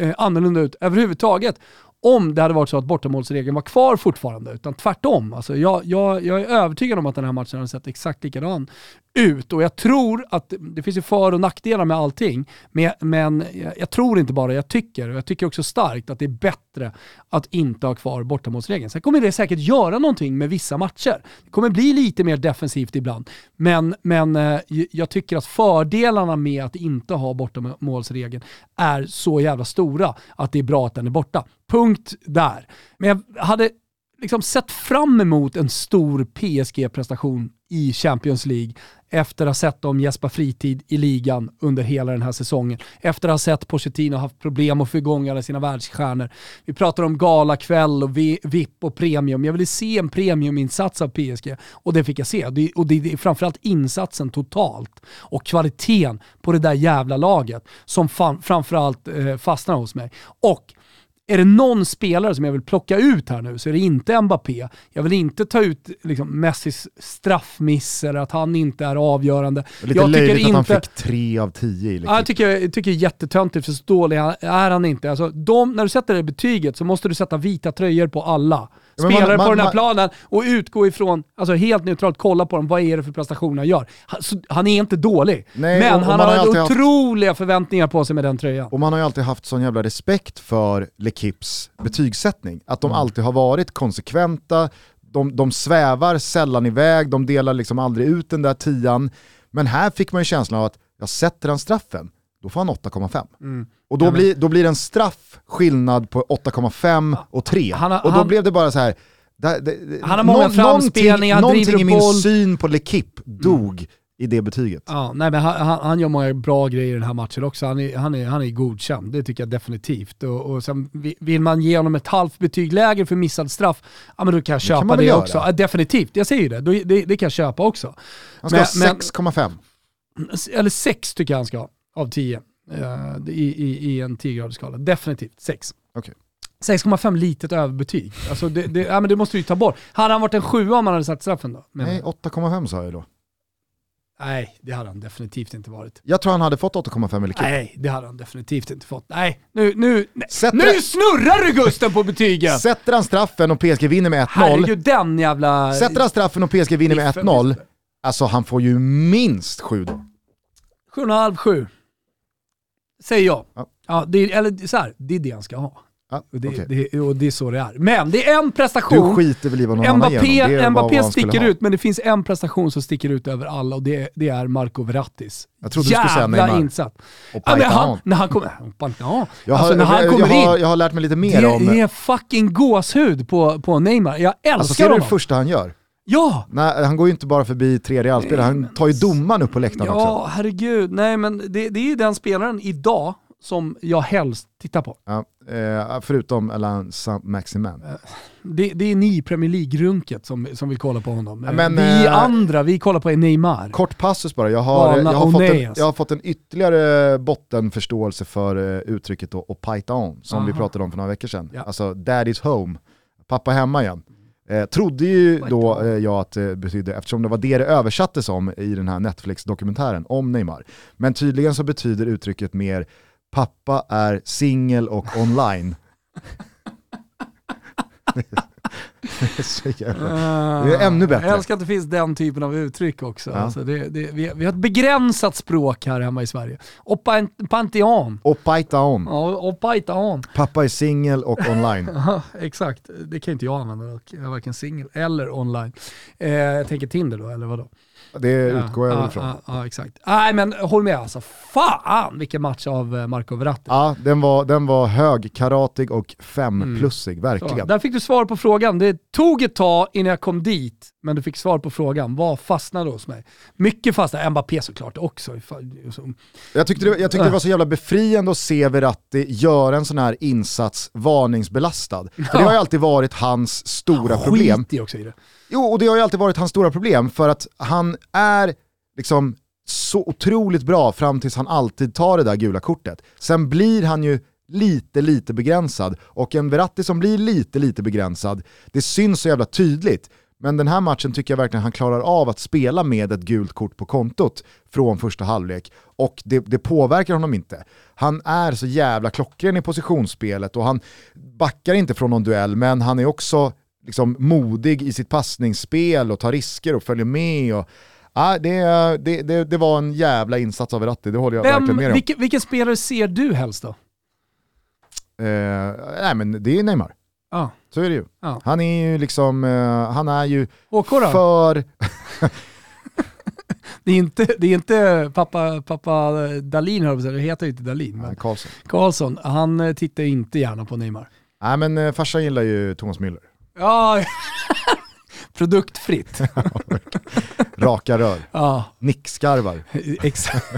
[SPEAKER 1] eh, annorlunda ut överhuvudtaget om det hade varit så att bortamålsregeln var kvar fortfarande, utan tvärtom. Alltså jag, jag, jag är övertygad om att den här matchen hade sett exakt likadan ut och jag tror att det finns ju för och nackdelar med allting, men, men jag, tror inte bara, jag tycker, och jag tycker också starkt att det är bättre att inte ha kvar bortamålsregeln. Sen kommer det säkert göra någonting med vissa matcher. Det kommer bli lite mer defensivt ibland, men, men eh, jag tycker att fördelarna med att inte ha bortamålsregeln är så jävla stora att det är bra att den är borta. Punkt där. Men jag hade liksom sett fram emot en stor PSG-prestation i Champions League efter att ha sett dem gäspa fritid i ligan under hela den här säsongen. Efter att ha sett Pochettino haft problem att få igång alla sina världsstjärnor. Vi pratar om galakväll och VIP och premium. Jag ville se en premiuminsats av PSG och det fick jag se. Och det, är framförallt insatsen totalt och kvaliteten på det där jävla laget som framförallt eh, fastnar hos mig. Och är det någon spelare som jag vill plocka ut här nu så är det inte Mbappé. Jag vill inte ta ut liksom, Messis straffmisser, att han inte är avgörande.
[SPEAKER 2] Lite
[SPEAKER 1] jag tycker
[SPEAKER 2] löjligt att han
[SPEAKER 1] inte...
[SPEAKER 2] fick tre av tio i
[SPEAKER 1] Ja, jag tycker, jag tycker det är jättetöntigt för så dålig är han inte. Alltså, de, när du sätter det betyget så måste du sätta vita tröjor på alla
[SPEAKER 2] Men man-
[SPEAKER 1] spelare
[SPEAKER 2] man-
[SPEAKER 1] på den här
[SPEAKER 2] man-
[SPEAKER 1] planen och utgå ifrån, alltså helt neutralt, kolla på dem, vad är det för prestation han gör? Han, så, han är inte dålig,
[SPEAKER 2] Nej,
[SPEAKER 1] men
[SPEAKER 2] och- och
[SPEAKER 1] han
[SPEAKER 2] har
[SPEAKER 1] har
[SPEAKER 2] alltid haft-
[SPEAKER 1] otroliga förväntningar på sig med den tröjan.
[SPEAKER 2] Och man har ju alltid haft sån jävla respekt för L'Equipes betygssättning. Att
[SPEAKER 1] Mm.
[SPEAKER 2] de alltid har varit konsekventa, de, de svävar sällan iväg, de delar liksom aldrig ut den där tian. Men här fick man ju känslan av att, jag sätter han straffen, då får han 8,5.
[SPEAKER 1] Mm.
[SPEAKER 2] Och då,
[SPEAKER 1] Ja, men-
[SPEAKER 2] blir, då blir en straff skillnad på 8,5 och 3.
[SPEAKER 1] Han
[SPEAKER 2] och då
[SPEAKER 1] han-
[SPEAKER 2] blev det bara så här. det- det-
[SPEAKER 1] Han har många
[SPEAKER 2] nå-
[SPEAKER 1] framspelningar,
[SPEAKER 2] någonting,
[SPEAKER 1] driver
[SPEAKER 2] någonting i min.
[SPEAKER 1] Mm.
[SPEAKER 2] syn på L'Equipe dog i det betyget.
[SPEAKER 1] Ja, nej, men han, han, han gör många bra grejer i den här matchen också. Han är, han är, han är godkänd, det tycker jag definitivt. Och, och sen vi- vill man ge honom ett halvt betyg lägre för missad straff, ja men då kan jag köpa
[SPEAKER 2] kan
[SPEAKER 1] det,
[SPEAKER 2] väl göra.
[SPEAKER 1] också. Ja, definitivt, jag säger ju det. Då, det. Det kan jag köpa också.
[SPEAKER 2] Han ska
[SPEAKER 1] Men-
[SPEAKER 2] ha
[SPEAKER 1] men-
[SPEAKER 2] 6,5.
[SPEAKER 1] Eller 6 tycker jag han ska ha, av 10. Eh, i, i, I en 10-gradig skala. Definitivt 6.
[SPEAKER 2] Okej.
[SPEAKER 1] 6,5 litet överbetyg. Alltså det, det, ja, men det måste du ju ta bort. Hade han varit en 7 om han hade satt straffen då? Men,
[SPEAKER 2] Nej, 8,5 sa jag då.
[SPEAKER 1] nej, det hade han definitivt inte varit.
[SPEAKER 2] Jag tror han hade fått 8,5 i L'Equipe.
[SPEAKER 1] Nej, det hade han definitivt inte fått. Nej, nu, nu, nej. Nu snurrar du Gusten på betygen!
[SPEAKER 2] Sätter han straffen och PSG vinner med 1-0,
[SPEAKER 1] Herregud, den jävla...
[SPEAKER 2] sätter han straffen och PSG vinner med
[SPEAKER 1] Biffen,
[SPEAKER 2] 1-0,
[SPEAKER 1] biffen.
[SPEAKER 2] alltså han får ju minst 7 då.
[SPEAKER 1] 7,5, 7. Säger jag.
[SPEAKER 2] Ja.
[SPEAKER 1] Ja, det, är- eller så här, det är det han ska ha.
[SPEAKER 2] Ja,
[SPEAKER 1] Och det,
[SPEAKER 2] okej.
[SPEAKER 1] det, och det är så det är. Men det är en
[SPEAKER 2] Du
[SPEAKER 1] prestation.
[SPEAKER 2] skiter väl i vad någon annan
[SPEAKER 1] Mbappé,
[SPEAKER 2] honom. Var
[SPEAKER 1] Mbappé sticker ut, men det finns en prestation som sticker ut över alla och det, det är Marco Verrattis.
[SPEAKER 2] Jag trodde du skulle säga
[SPEAKER 1] Jävla
[SPEAKER 2] Neymar.
[SPEAKER 1] insatt.
[SPEAKER 2] Och
[SPEAKER 1] Ja, han, när han kommer... Ja,
[SPEAKER 2] Jag har,
[SPEAKER 1] alltså när han kommer
[SPEAKER 2] jag, har, jag har lärt mig lite mer
[SPEAKER 1] det,
[SPEAKER 2] om...
[SPEAKER 1] det är fucking gåshud på, på Neymar. Jag älskar
[SPEAKER 2] Alltså ser du det
[SPEAKER 1] honom.
[SPEAKER 2] första han gör?
[SPEAKER 1] Ja!
[SPEAKER 2] Nej, han går ju inte bara förbi tre Realspelare, han tar ju domaren upp på läktaren också.
[SPEAKER 1] Ja, herregud. Nej, men det, det är ju den spelaren idag som jag helst tittar på.
[SPEAKER 2] Ja, eh, förutom Alain Saint-Maximin.
[SPEAKER 1] Det, det är ni i Premier League-runket som, som vill kolla på honom.
[SPEAKER 2] Ja, men,
[SPEAKER 1] vi
[SPEAKER 2] eh,
[SPEAKER 1] andra, vi kollar på Neymar.
[SPEAKER 2] Kort passus bara, jag har, jag har, fått, en, jag har fått en ytterligare bottenförståelse för eh, uttrycket då, och paita on, som vi
[SPEAKER 1] Aha.
[SPEAKER 2] pratade om för några veckor sedan.
[SPEAKER 1] Ja.
[SPEAKER 2] Alltså daddy's home, pappa hemma igen. Eh, trodde ju då eh, jag att det betydde, eftersom det var det det översattes om i den här Netflix-dokumentären om Neymar. Men tydligen så betyder uttrycket mer pappa är singel och online. det är så jävla... Det är ännu bättre.
[SPEAKER 1] Jag älskar att det finns den typen av uttryck också.
[SPEAKER 2] Ja.
[SPEAKER 1] Alltså det, det, vi, vi har ett begränsat språk här hemma i Sverige. Och pan- pantheon. Ja,
[SPEAKER 2] pappa är singel och online.
[SPEAKER 1] Ja, exakt. Det kan inte jag använda. Jag är varken singel eller online. Eh, jag tänker Tinder då, eller vadå?
[SPEAKER 2] Det utgår jag
[SPEAKER 1] ja,
[SPEAKER 2] ifrån.
[SPEAKER 1] Ja, ja, exakt. Nej men håll med alltså. Fan vilken match av eh, Marco Verratti.
[SPEAKER 2] Ja, den var, den var högkaratig och femplussig,
[SPEAKER 1] Så,
[SPEAKER 2] verkligen.
[SPEAKER 1] där fick du svar på frågan. Det tog ett tag innan jag kom dit, men du fick svar på frågan. Vad fastnade hos mig? Mycket fastnade, Mbappé såklart också.
[SPEAKER 2] Jag tyckte, det, jag tyckte det var så jävla befriande att se Verratti göra en sån här insats varningsbelastad. För det har ju alltid varit hans stora problem.
[SPEAKER 1] Skit i också i det.
[SPEAKER 2] Jo, och det har ju alltid varit hans stora problem för att han är liksom så otroligt bra fram tills han alltid tar det där gula kortet. Sen blir han ju lite, lite begränsad och en Verratti som blir lite, lite begränsad, det syns så jävla tydligt. Men den här matchen tycker jag verkligen han klarar av att spela med ett gult kort på kontot från första halvlek och det, det påverkar honom inte. Han är så jävla klockren i positionsspelet och han backar inte från någon duell men han är också liksom modig i sitt passningsspel och tar risker och följer med. Och, ja, det, det, det, det var en jävla insats av Verratti, det håller jag verkligen
[SPEAKER 1] Vem,
[SPEAKER 2] med om.
[SPEAKER 1] vilken, vilken spelare ser du helst då?
[SPEAKER 2] Eh, nej men det är Neymar,
[SPEAKER 1] Ja.
[SPEAKER 2] Så är det ju.
[SPEAKER 1] Ja.
[SPEAKER 2] Han är ju liksom, eh, han är ju för...
[SPEAKER 1] Det är inte, det är inte pappa, pappa Dalin, det heter ju inte Dalin, men
[SPEAKER 2] Nej, Karlsson.
[SPEAKER 1] Karlsson, han eh, tittar inte gärna på Neymar.
[SPEAKER 2] Nej men eh, farsan gillar ju Thomas Müller.
[SPEAKER 1] Ja, produktfritt.
[SPEAKER 2] Raka rör,
[SPEAKER 1] Ja,
[SPEAKER 2] nickskarvar.
[SPEAKER 1] exakt.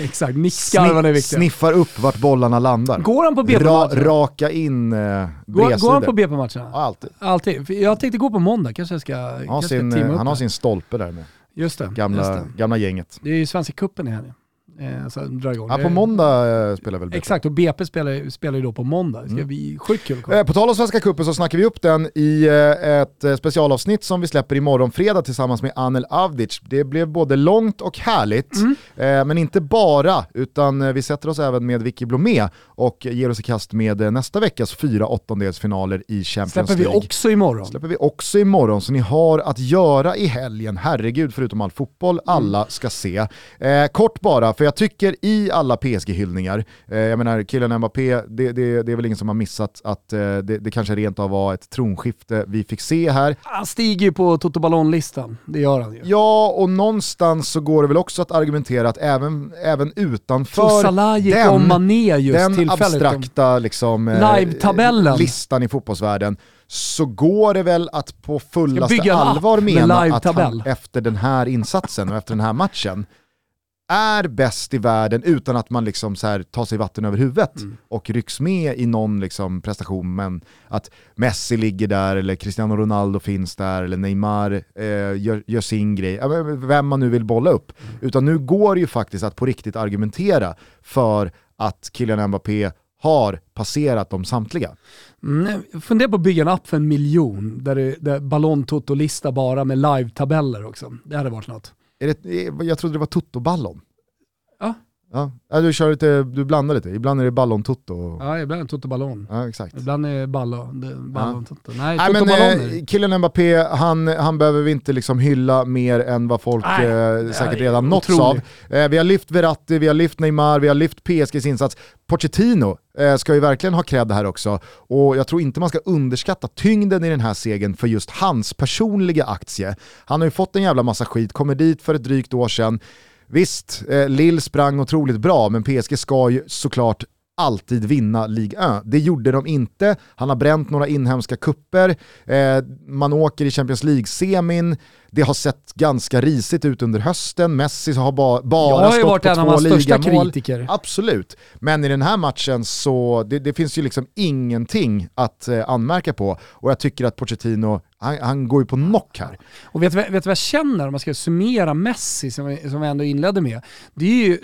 [SPEAKER 1] exakt. Nickskarvarna är viktiga.
[SPEAKER 2] Sniffar upp vart bollarna landar.
[SPEAKER 1] Går han på
[SPEAKER 2] Ra,
[SPEAKER 1] BP-matcherna?
[SPEAKER 2] raka in eh,
[SPEAKER 1] Går, går han på BP-matcherna?
[SPEAKER 2] Ja, alltid.
[SPEAKER 1] Alltid. Jag tänkte gå på måndag, kanske jag ska,
[SPEAKER 2] Han har, sin, eh, han har sin stolpe där med.
[SPEAKER 1] Just det.
[SPEAKER 2] Gamla,
[SPEAKER 1] Just det.
[SPEAKER 2] gamla gänget.
[SPEAKER 1] det är ju Svenska cupen i helgen. Eh, så drar igång.
[SPEAKER 2] Ja, på måndag eh, spelar väl BP.
[SPEAKER 1] Exakt, och BP spelar, spelar ju då på måndag. Det ska
[SPEAKER 2] Mm.
[SPEAKER 1] bli sjukt kul.
[SPEAKER 2] Eh, På tal om Svenska Cupen så snackar vi upp den i eh, ett eh, specialavsnitt som vi släpper imorgon fredag tillsammans med Anel Avdic. Det blev både långt och härligt,
[SPEAKER 1] Mm.
[SPEAKER 2] eh, men inte bara, utan eh, vi sätter oss även med Vicky Blomé och ger oss i kast med eh, nästa veckas fyra åttondelsfinaler i Champions
[SPEAKER 1] Släpper vi
[SPEAKER 2] League.
[SPEAKER 1] också imorgon.
[SPEAKER 2] släpper vi också imorgon, så ni har att göra i helgen. Herregud, förutom all fotboll, alla ska se. Eh, kort bara, för jag tycker i alla PSG-hyllningar, eh, jag menar killen Mbappé, det, det, det är väl ingen som har missat att eh, det, det kanske rent av var ett tronskifte vi fick se här.
[SPEAKER 1] Han stiger ju på Toto Ballon-listan. Det gör han ju.
[SPEAKER 2] Ja, och någonstans så går det väl också att argumentera att även, även utanför den- den abstrakta liksom, eh, listan i fotbollsvärlden så går det väl att på fullaste allvar mena att han efter den här insatsen och efter den här matchen är bäst i världen utan att man liksom så här tar sig vatten över huvudet
[SPEAKER 1] Mm.
[SPEAKER 2] och rycks med i någon liksom prestation. Men att Messi ligger där eller Cristiano Ronaldo finns där eller Neymar eh, gör, gör sin grej, vem man nu vill bolla upp.
[SPEAKER 1] Mm.
[SPEAKER 2] Utan nu går det ju faktiskt att på riktigt argumentera för att Kylian Mbappé har passerat dem samtliga.
[SPEAKER 1] Mm, fundera på att bygga en app för en miljon där, det, där Ballon Toto-lista bara med live-tabeller också. Det hade varit något.
[SPEAKER 2] Är det, jag trodde det var Toto-ballon.
[SPEAKER 1] Ja.
[SPEAKER 2] Ja, Ja, du, kör lite, du blandar lite, ibland är det ballon-toto. Ja.
[SPEAKER 1] Ja, ibland Toto Ballon.
[SPEAKER 2] exakt.
[SPEAKER 1] Ibland är det Ballo, det, Ballon Toto. Nej,
[SPEAKER 2] Nej,
[SPEAKER 1] Toto
[SPEAKER 2] men,
[SPEAKER 1] Ballon är
[SPEAKER 2] eh,
[SPEAKER 1] det.
[SPEAKER 2] killen Mbappé, han, han behöver vi inte liksom hylla mer än vad folk
[SPEAKER 1] Nej,
[SPEAKER 2] eh, säkert
[SPEAKER 1] nej,
[SPEAKER 2] redan nåtts av. Eh, vi har lyft Verratti, vi har lyft Neymar, vi har lyft PSGs insats. Pochettino eh, ska ju verkligen ha cred här också. Och jag tror inte man ska underskatta tyngden i den här segern för just hans personliga aktie. Han har ju fått en jävla massa skit, kommer dit för ett drygt år sedan. Visst, eh, Lill sprang otroligt bra, men PSG ska ju såklart alltid vinna Ligue 1. Det gjorde de inte, han har bränt några inhemska kupper, eh, man åker i Champions League-semin, det har sett ganska risigt ut under hösten, Messi har ba bara stått på två ligamål. Jag har ju varit en av hans största kritiker. Absolut, men i den här matchen så det, det finns ju liksom ingenting att eh, anmärka på och jag tycker att Pochettino han, han, går ju på knock här.
[SPEAKER 1] Och vet du vad jag känner om man ska summera Messi som, som vi ändå inledde med? Det är ju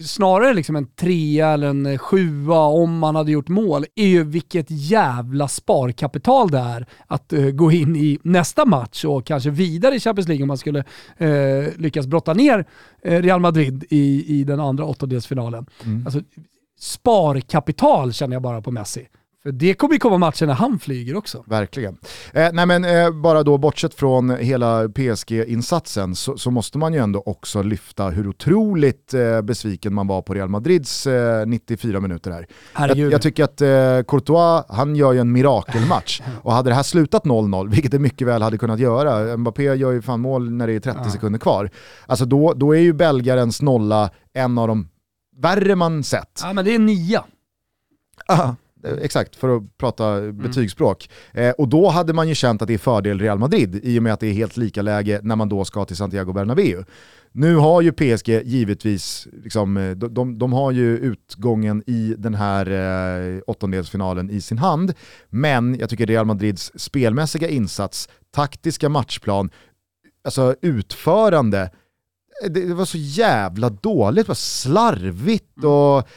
[SPEAKER 1] snarare liksom en trea eller en sjua om man hade gjort mål, är ju vilket jävla sparkapital det är att uh, gå in i nästa match och kanske vidare i Champions League om man skulle uh, lyckas brotta ner uh, Real Madrid i, i den andra åttondelsfinalen. Mm. Alltså, sparkapital känner jag bara på Messi. För det kommer ju komma matcher när han flyger också.
[SPEAKER 2] Verkligen. Eh, nej men eh, bara då bortsett från hela PSG-insatsen så, så, måste man ju ändå också lyfta hur otroligt eh, besviken man var på Real Madrids 94 eh, minuter här. Jag, jag, tycker att eh, Courtois, han gör ju en mirakelmatch. Och hade det här slutat 0-0, vilket det mycket väl hade kunnat göra, Mbappé gör ju fan mål när det är 30 ja. sekunder kvar. Alltså då, då är ju belgarens nolla en av de värre man sett.
[SPEAKER 1] Ja men det är nia.
[SPEAKER 2] Eh, exakt, för att prata mm. betygsspråk. Eh, och då hade man ju känt att det är fördel Real Madrid i och med att det är helt lika läge när man då ska till Santiago Bernabéu. Nu har ju PSG givetvis, liksom, eh, de, de, de, har ju utgången i den här eh, åttondelsfinalen i sin hand, men jag tycker Real Madrids spelmässiga insats, taktiska matchplan, alltså utförande, eh, det, det var så jävla dåligt, det var slarvigt mm. och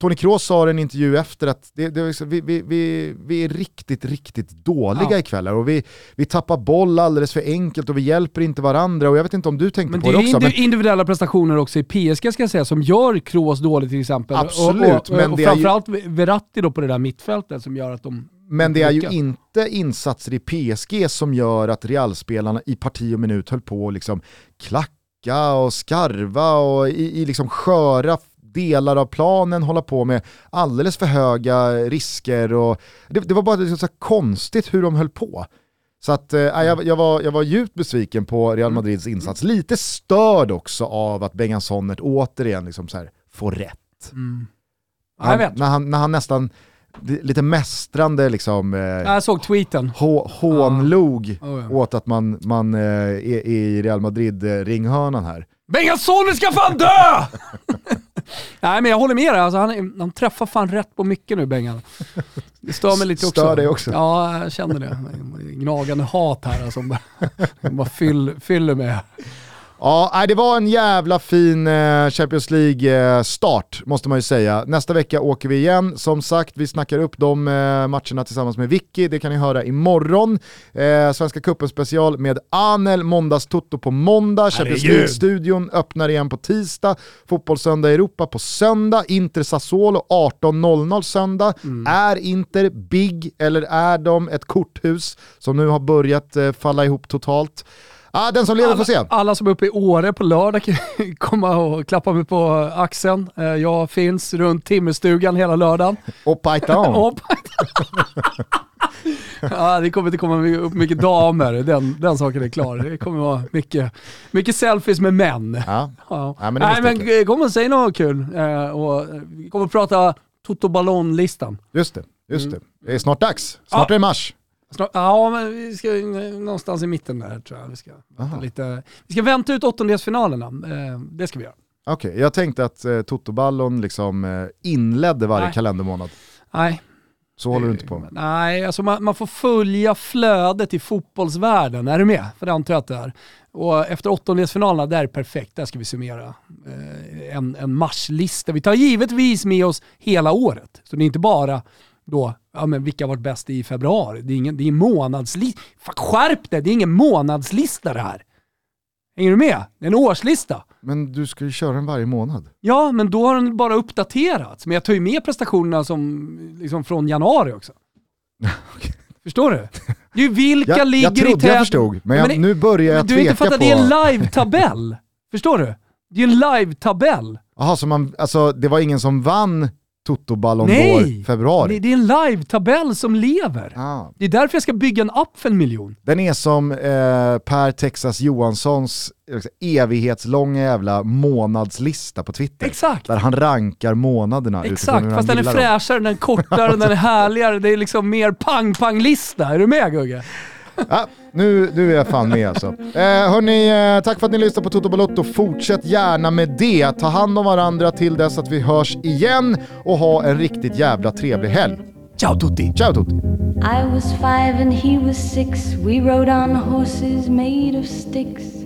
[SPEAKER 2] Tony Kroos sa i en intervju efter att det, det, vi, vi, vi, vi är riktigt, riktigt dåliga ja. ikväll och vi, vi tappar boll alldeles för enkelt och vi hjälper inte varandra och jag vet inte om du tänkte
[SPEAKER 1] men
[SPEAKER 2] på det, också.
[SPEAKER 1] Men det är individuella prestationer också i PSG ska jag säga som gör Kroos dåligt till exempel.
[SPEAKER 2] Absolut. Och,
[SPEAKER 1] och, men och framförallt ju... Verratti då på det där mittfältet som gör att de
[SPEAKER 2] men det är ju inte insatser i PSG som gör att Realspelarna i parti och minut höll på att liksom klacka och skarva och i, i liksom sköra delar av planen hålla på med alldeles för höga risker och det, det var bara så konstigt hur de höll på. Så att, eh, jag, jag, var, jag var djupt besviken på Real Madrids insats. Lite störd också av att Bengan Sonnert återigen liksom så här, får rätt. Mm. Han, när, han, när han nästan lite mästrande liksom, eh,
[SPEAKER 1] jag såg tweeten.
[SPEAKER 2] hånlog ja. oh, ja. åt att man, man eh, är, är, i Real Madrid-ringhörnan här.
[SPEAKER 1] Bengan Sonnert ska fan dö! Nej men jag håller med dig, alltså, han, han träffar fan rätt på mycket nu Bengan. Det stör mig lite också.
[SPEAKER 2] Stör dig också?
[SPEAKER 1] Ja, jag känner det. Gnagande hat här alltså, som bara, bara fyll, fyller med.
[SPEAKER 2] Ja, det var en jävla fin eh, Champions League-start måste man ju säga. Nästa vecka åker vi igen. Som sagt, vi snackar upp de eh, matcherna tillsammans med Vicky. Det kan ni höra imorgon. Eh, Svenska cupen special med Anel, måndags-toto på måndag. Champions League-studion öppnar igen på tisdag. Fotbollssöndag Europa på söndag. Inter Sassuolo 18.00 söndag. Mm. Är Inter big eller är de ett korthus som nu har börjat falla ihop totalt? Ah, den som lever alla, får se.
[SPEAKER 1] Alla som är uppe i Åre på lördag kan komma och klappa mig på axeln. Eh, jag finns runt timmerstugan hela lördagen.
[SPEAKER 2] Och Python.
[SPEAKER 1] ja, det kommer inte komma upp mycket damer, den, den saken är klar. Det kommer vara mycket, mycket selfies med män. Ja. Ja. ja men Nej men kom och säg något kul. Eh, och vi kommer att prata Toto Ballon-listan.
[SPEAKER 2] Just det, just det. Det är snart dags. Snart ja. är det mars.
[SPEAKER 1] Ja, men vi ska någonstans i mitten där tror jag. Vi ska, lite, vi ska vänta ut åttondelsfinalerna. Eh, det ska vi göra.
[SPEAKER 2] Okej, okay, jag tänkte att eh, Toto-ballon liksom eh, inledde varje Nej. kalendermånad.
[SPEAKER 1] Nej.
[SPEAKER 2] Så håller du inte på med?
[SPEAKER 1] Nej, alltså man, man, får följa flödet i fotbollsvärlden. Är du med? För det antar jag att det är. Och efter åttondelsfinalerna, där är perfekt. Där ska vi summera eh, en, en marslista. Vi tar givetvis med oss hela året. Så det är inte bara då, ja men vilka har varit bäst i februari? Det är ingen, det är månadslista. Skärp dig, det är ingen månadslista det här. Hänger du med? Det är en årslista.
[SPEAKER 2] Men du ska ju köra den varje månad.
[SPEAKER 1] Ja, men då har den bara uppdaterats. Men jag tar ju med prestationerna som, liksom från januari också. okay. Förstår du? Ju vilka jag, ligger jag trodde i tät...
[SPEAKER 2] jag förstod, men, jag, men nu börjar jag tveka på... Du har inte fattat,
[SPEAKER 1] det är en live-tabell. Förstår du? Det är en live-tabell.
[SPEAKER 2] Jaha, så man, alltså, det var ingen som vann Toto Ballon
[SPEAKER 1] Nej!
[SPEAKER 2] d'Or februari.
[SPEAKER 1] Det, det är en live-tabell som lever.
[SPEAKER 2] Ah.
[SPEAKER 1] Det är därför jag ska bygga en app för en miljon.
[SPEAKER 2] Den är som eh, Per Texas Johanssons evighetslånga jävla månadslista på Twitter.
[SPEAKER 1] Exakt.
[SPEAKER 2] Där han rankar månaderna
[SPEAKER 1] Exakt, fast den är
[SPEAKER 2] gillar dem.
[SPEAKER 1] fräschare, den är kortare, den är härligare. Det är liksom mer pang-pang-lista. Är du med Gugge?
[SPEAKER 2] Ja, nu, nu är jag fan med alltså. Eh, hörni, eh, tack för att ni lyssnar på Toto Balotto. Fortsätt gärna med det. Ta hand om varandra till dess att vi hörs igen och ha en riktigt jävla trevlig helg.
[SPEAKER 1] Ciao tutti!
[SPEAKER 2] Ciao tutti!
[SPEAKER 3] I was five and he was six. We rode on horses made of sticks.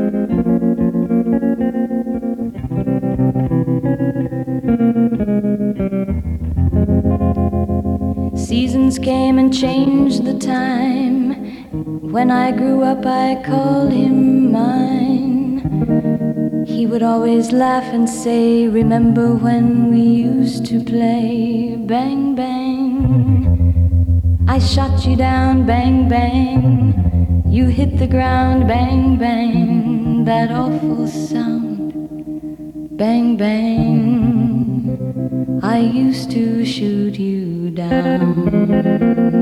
[SPEAKER 3] Seasons came and changed the time. When I grew up, I called him mine. He would always laugh and say, Remember when we used to play? Bang, bang. I shot you down, bang, bang. You hit the ground, bang, bang. That awful sound, bang, bang. I used to shoot you down.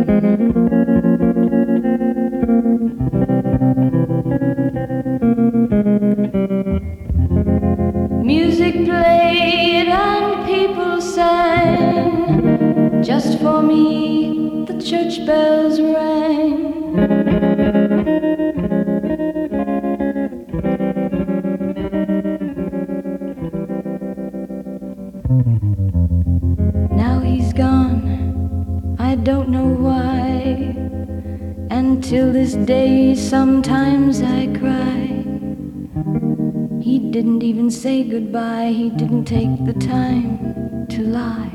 [SPEAKER 3] Music played and people sang. Just for me, the church bells sometimes I cry. He didn't even say goodbye, he didn't take the time to lie.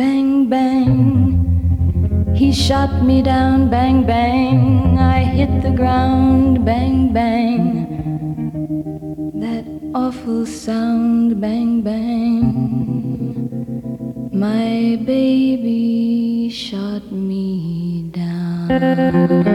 [SPEAKER 3] Bang, bang. He shot me down, bang, bang. I hit the ground, bang, bang. That awful sound, bang, bang. My baby shot me down.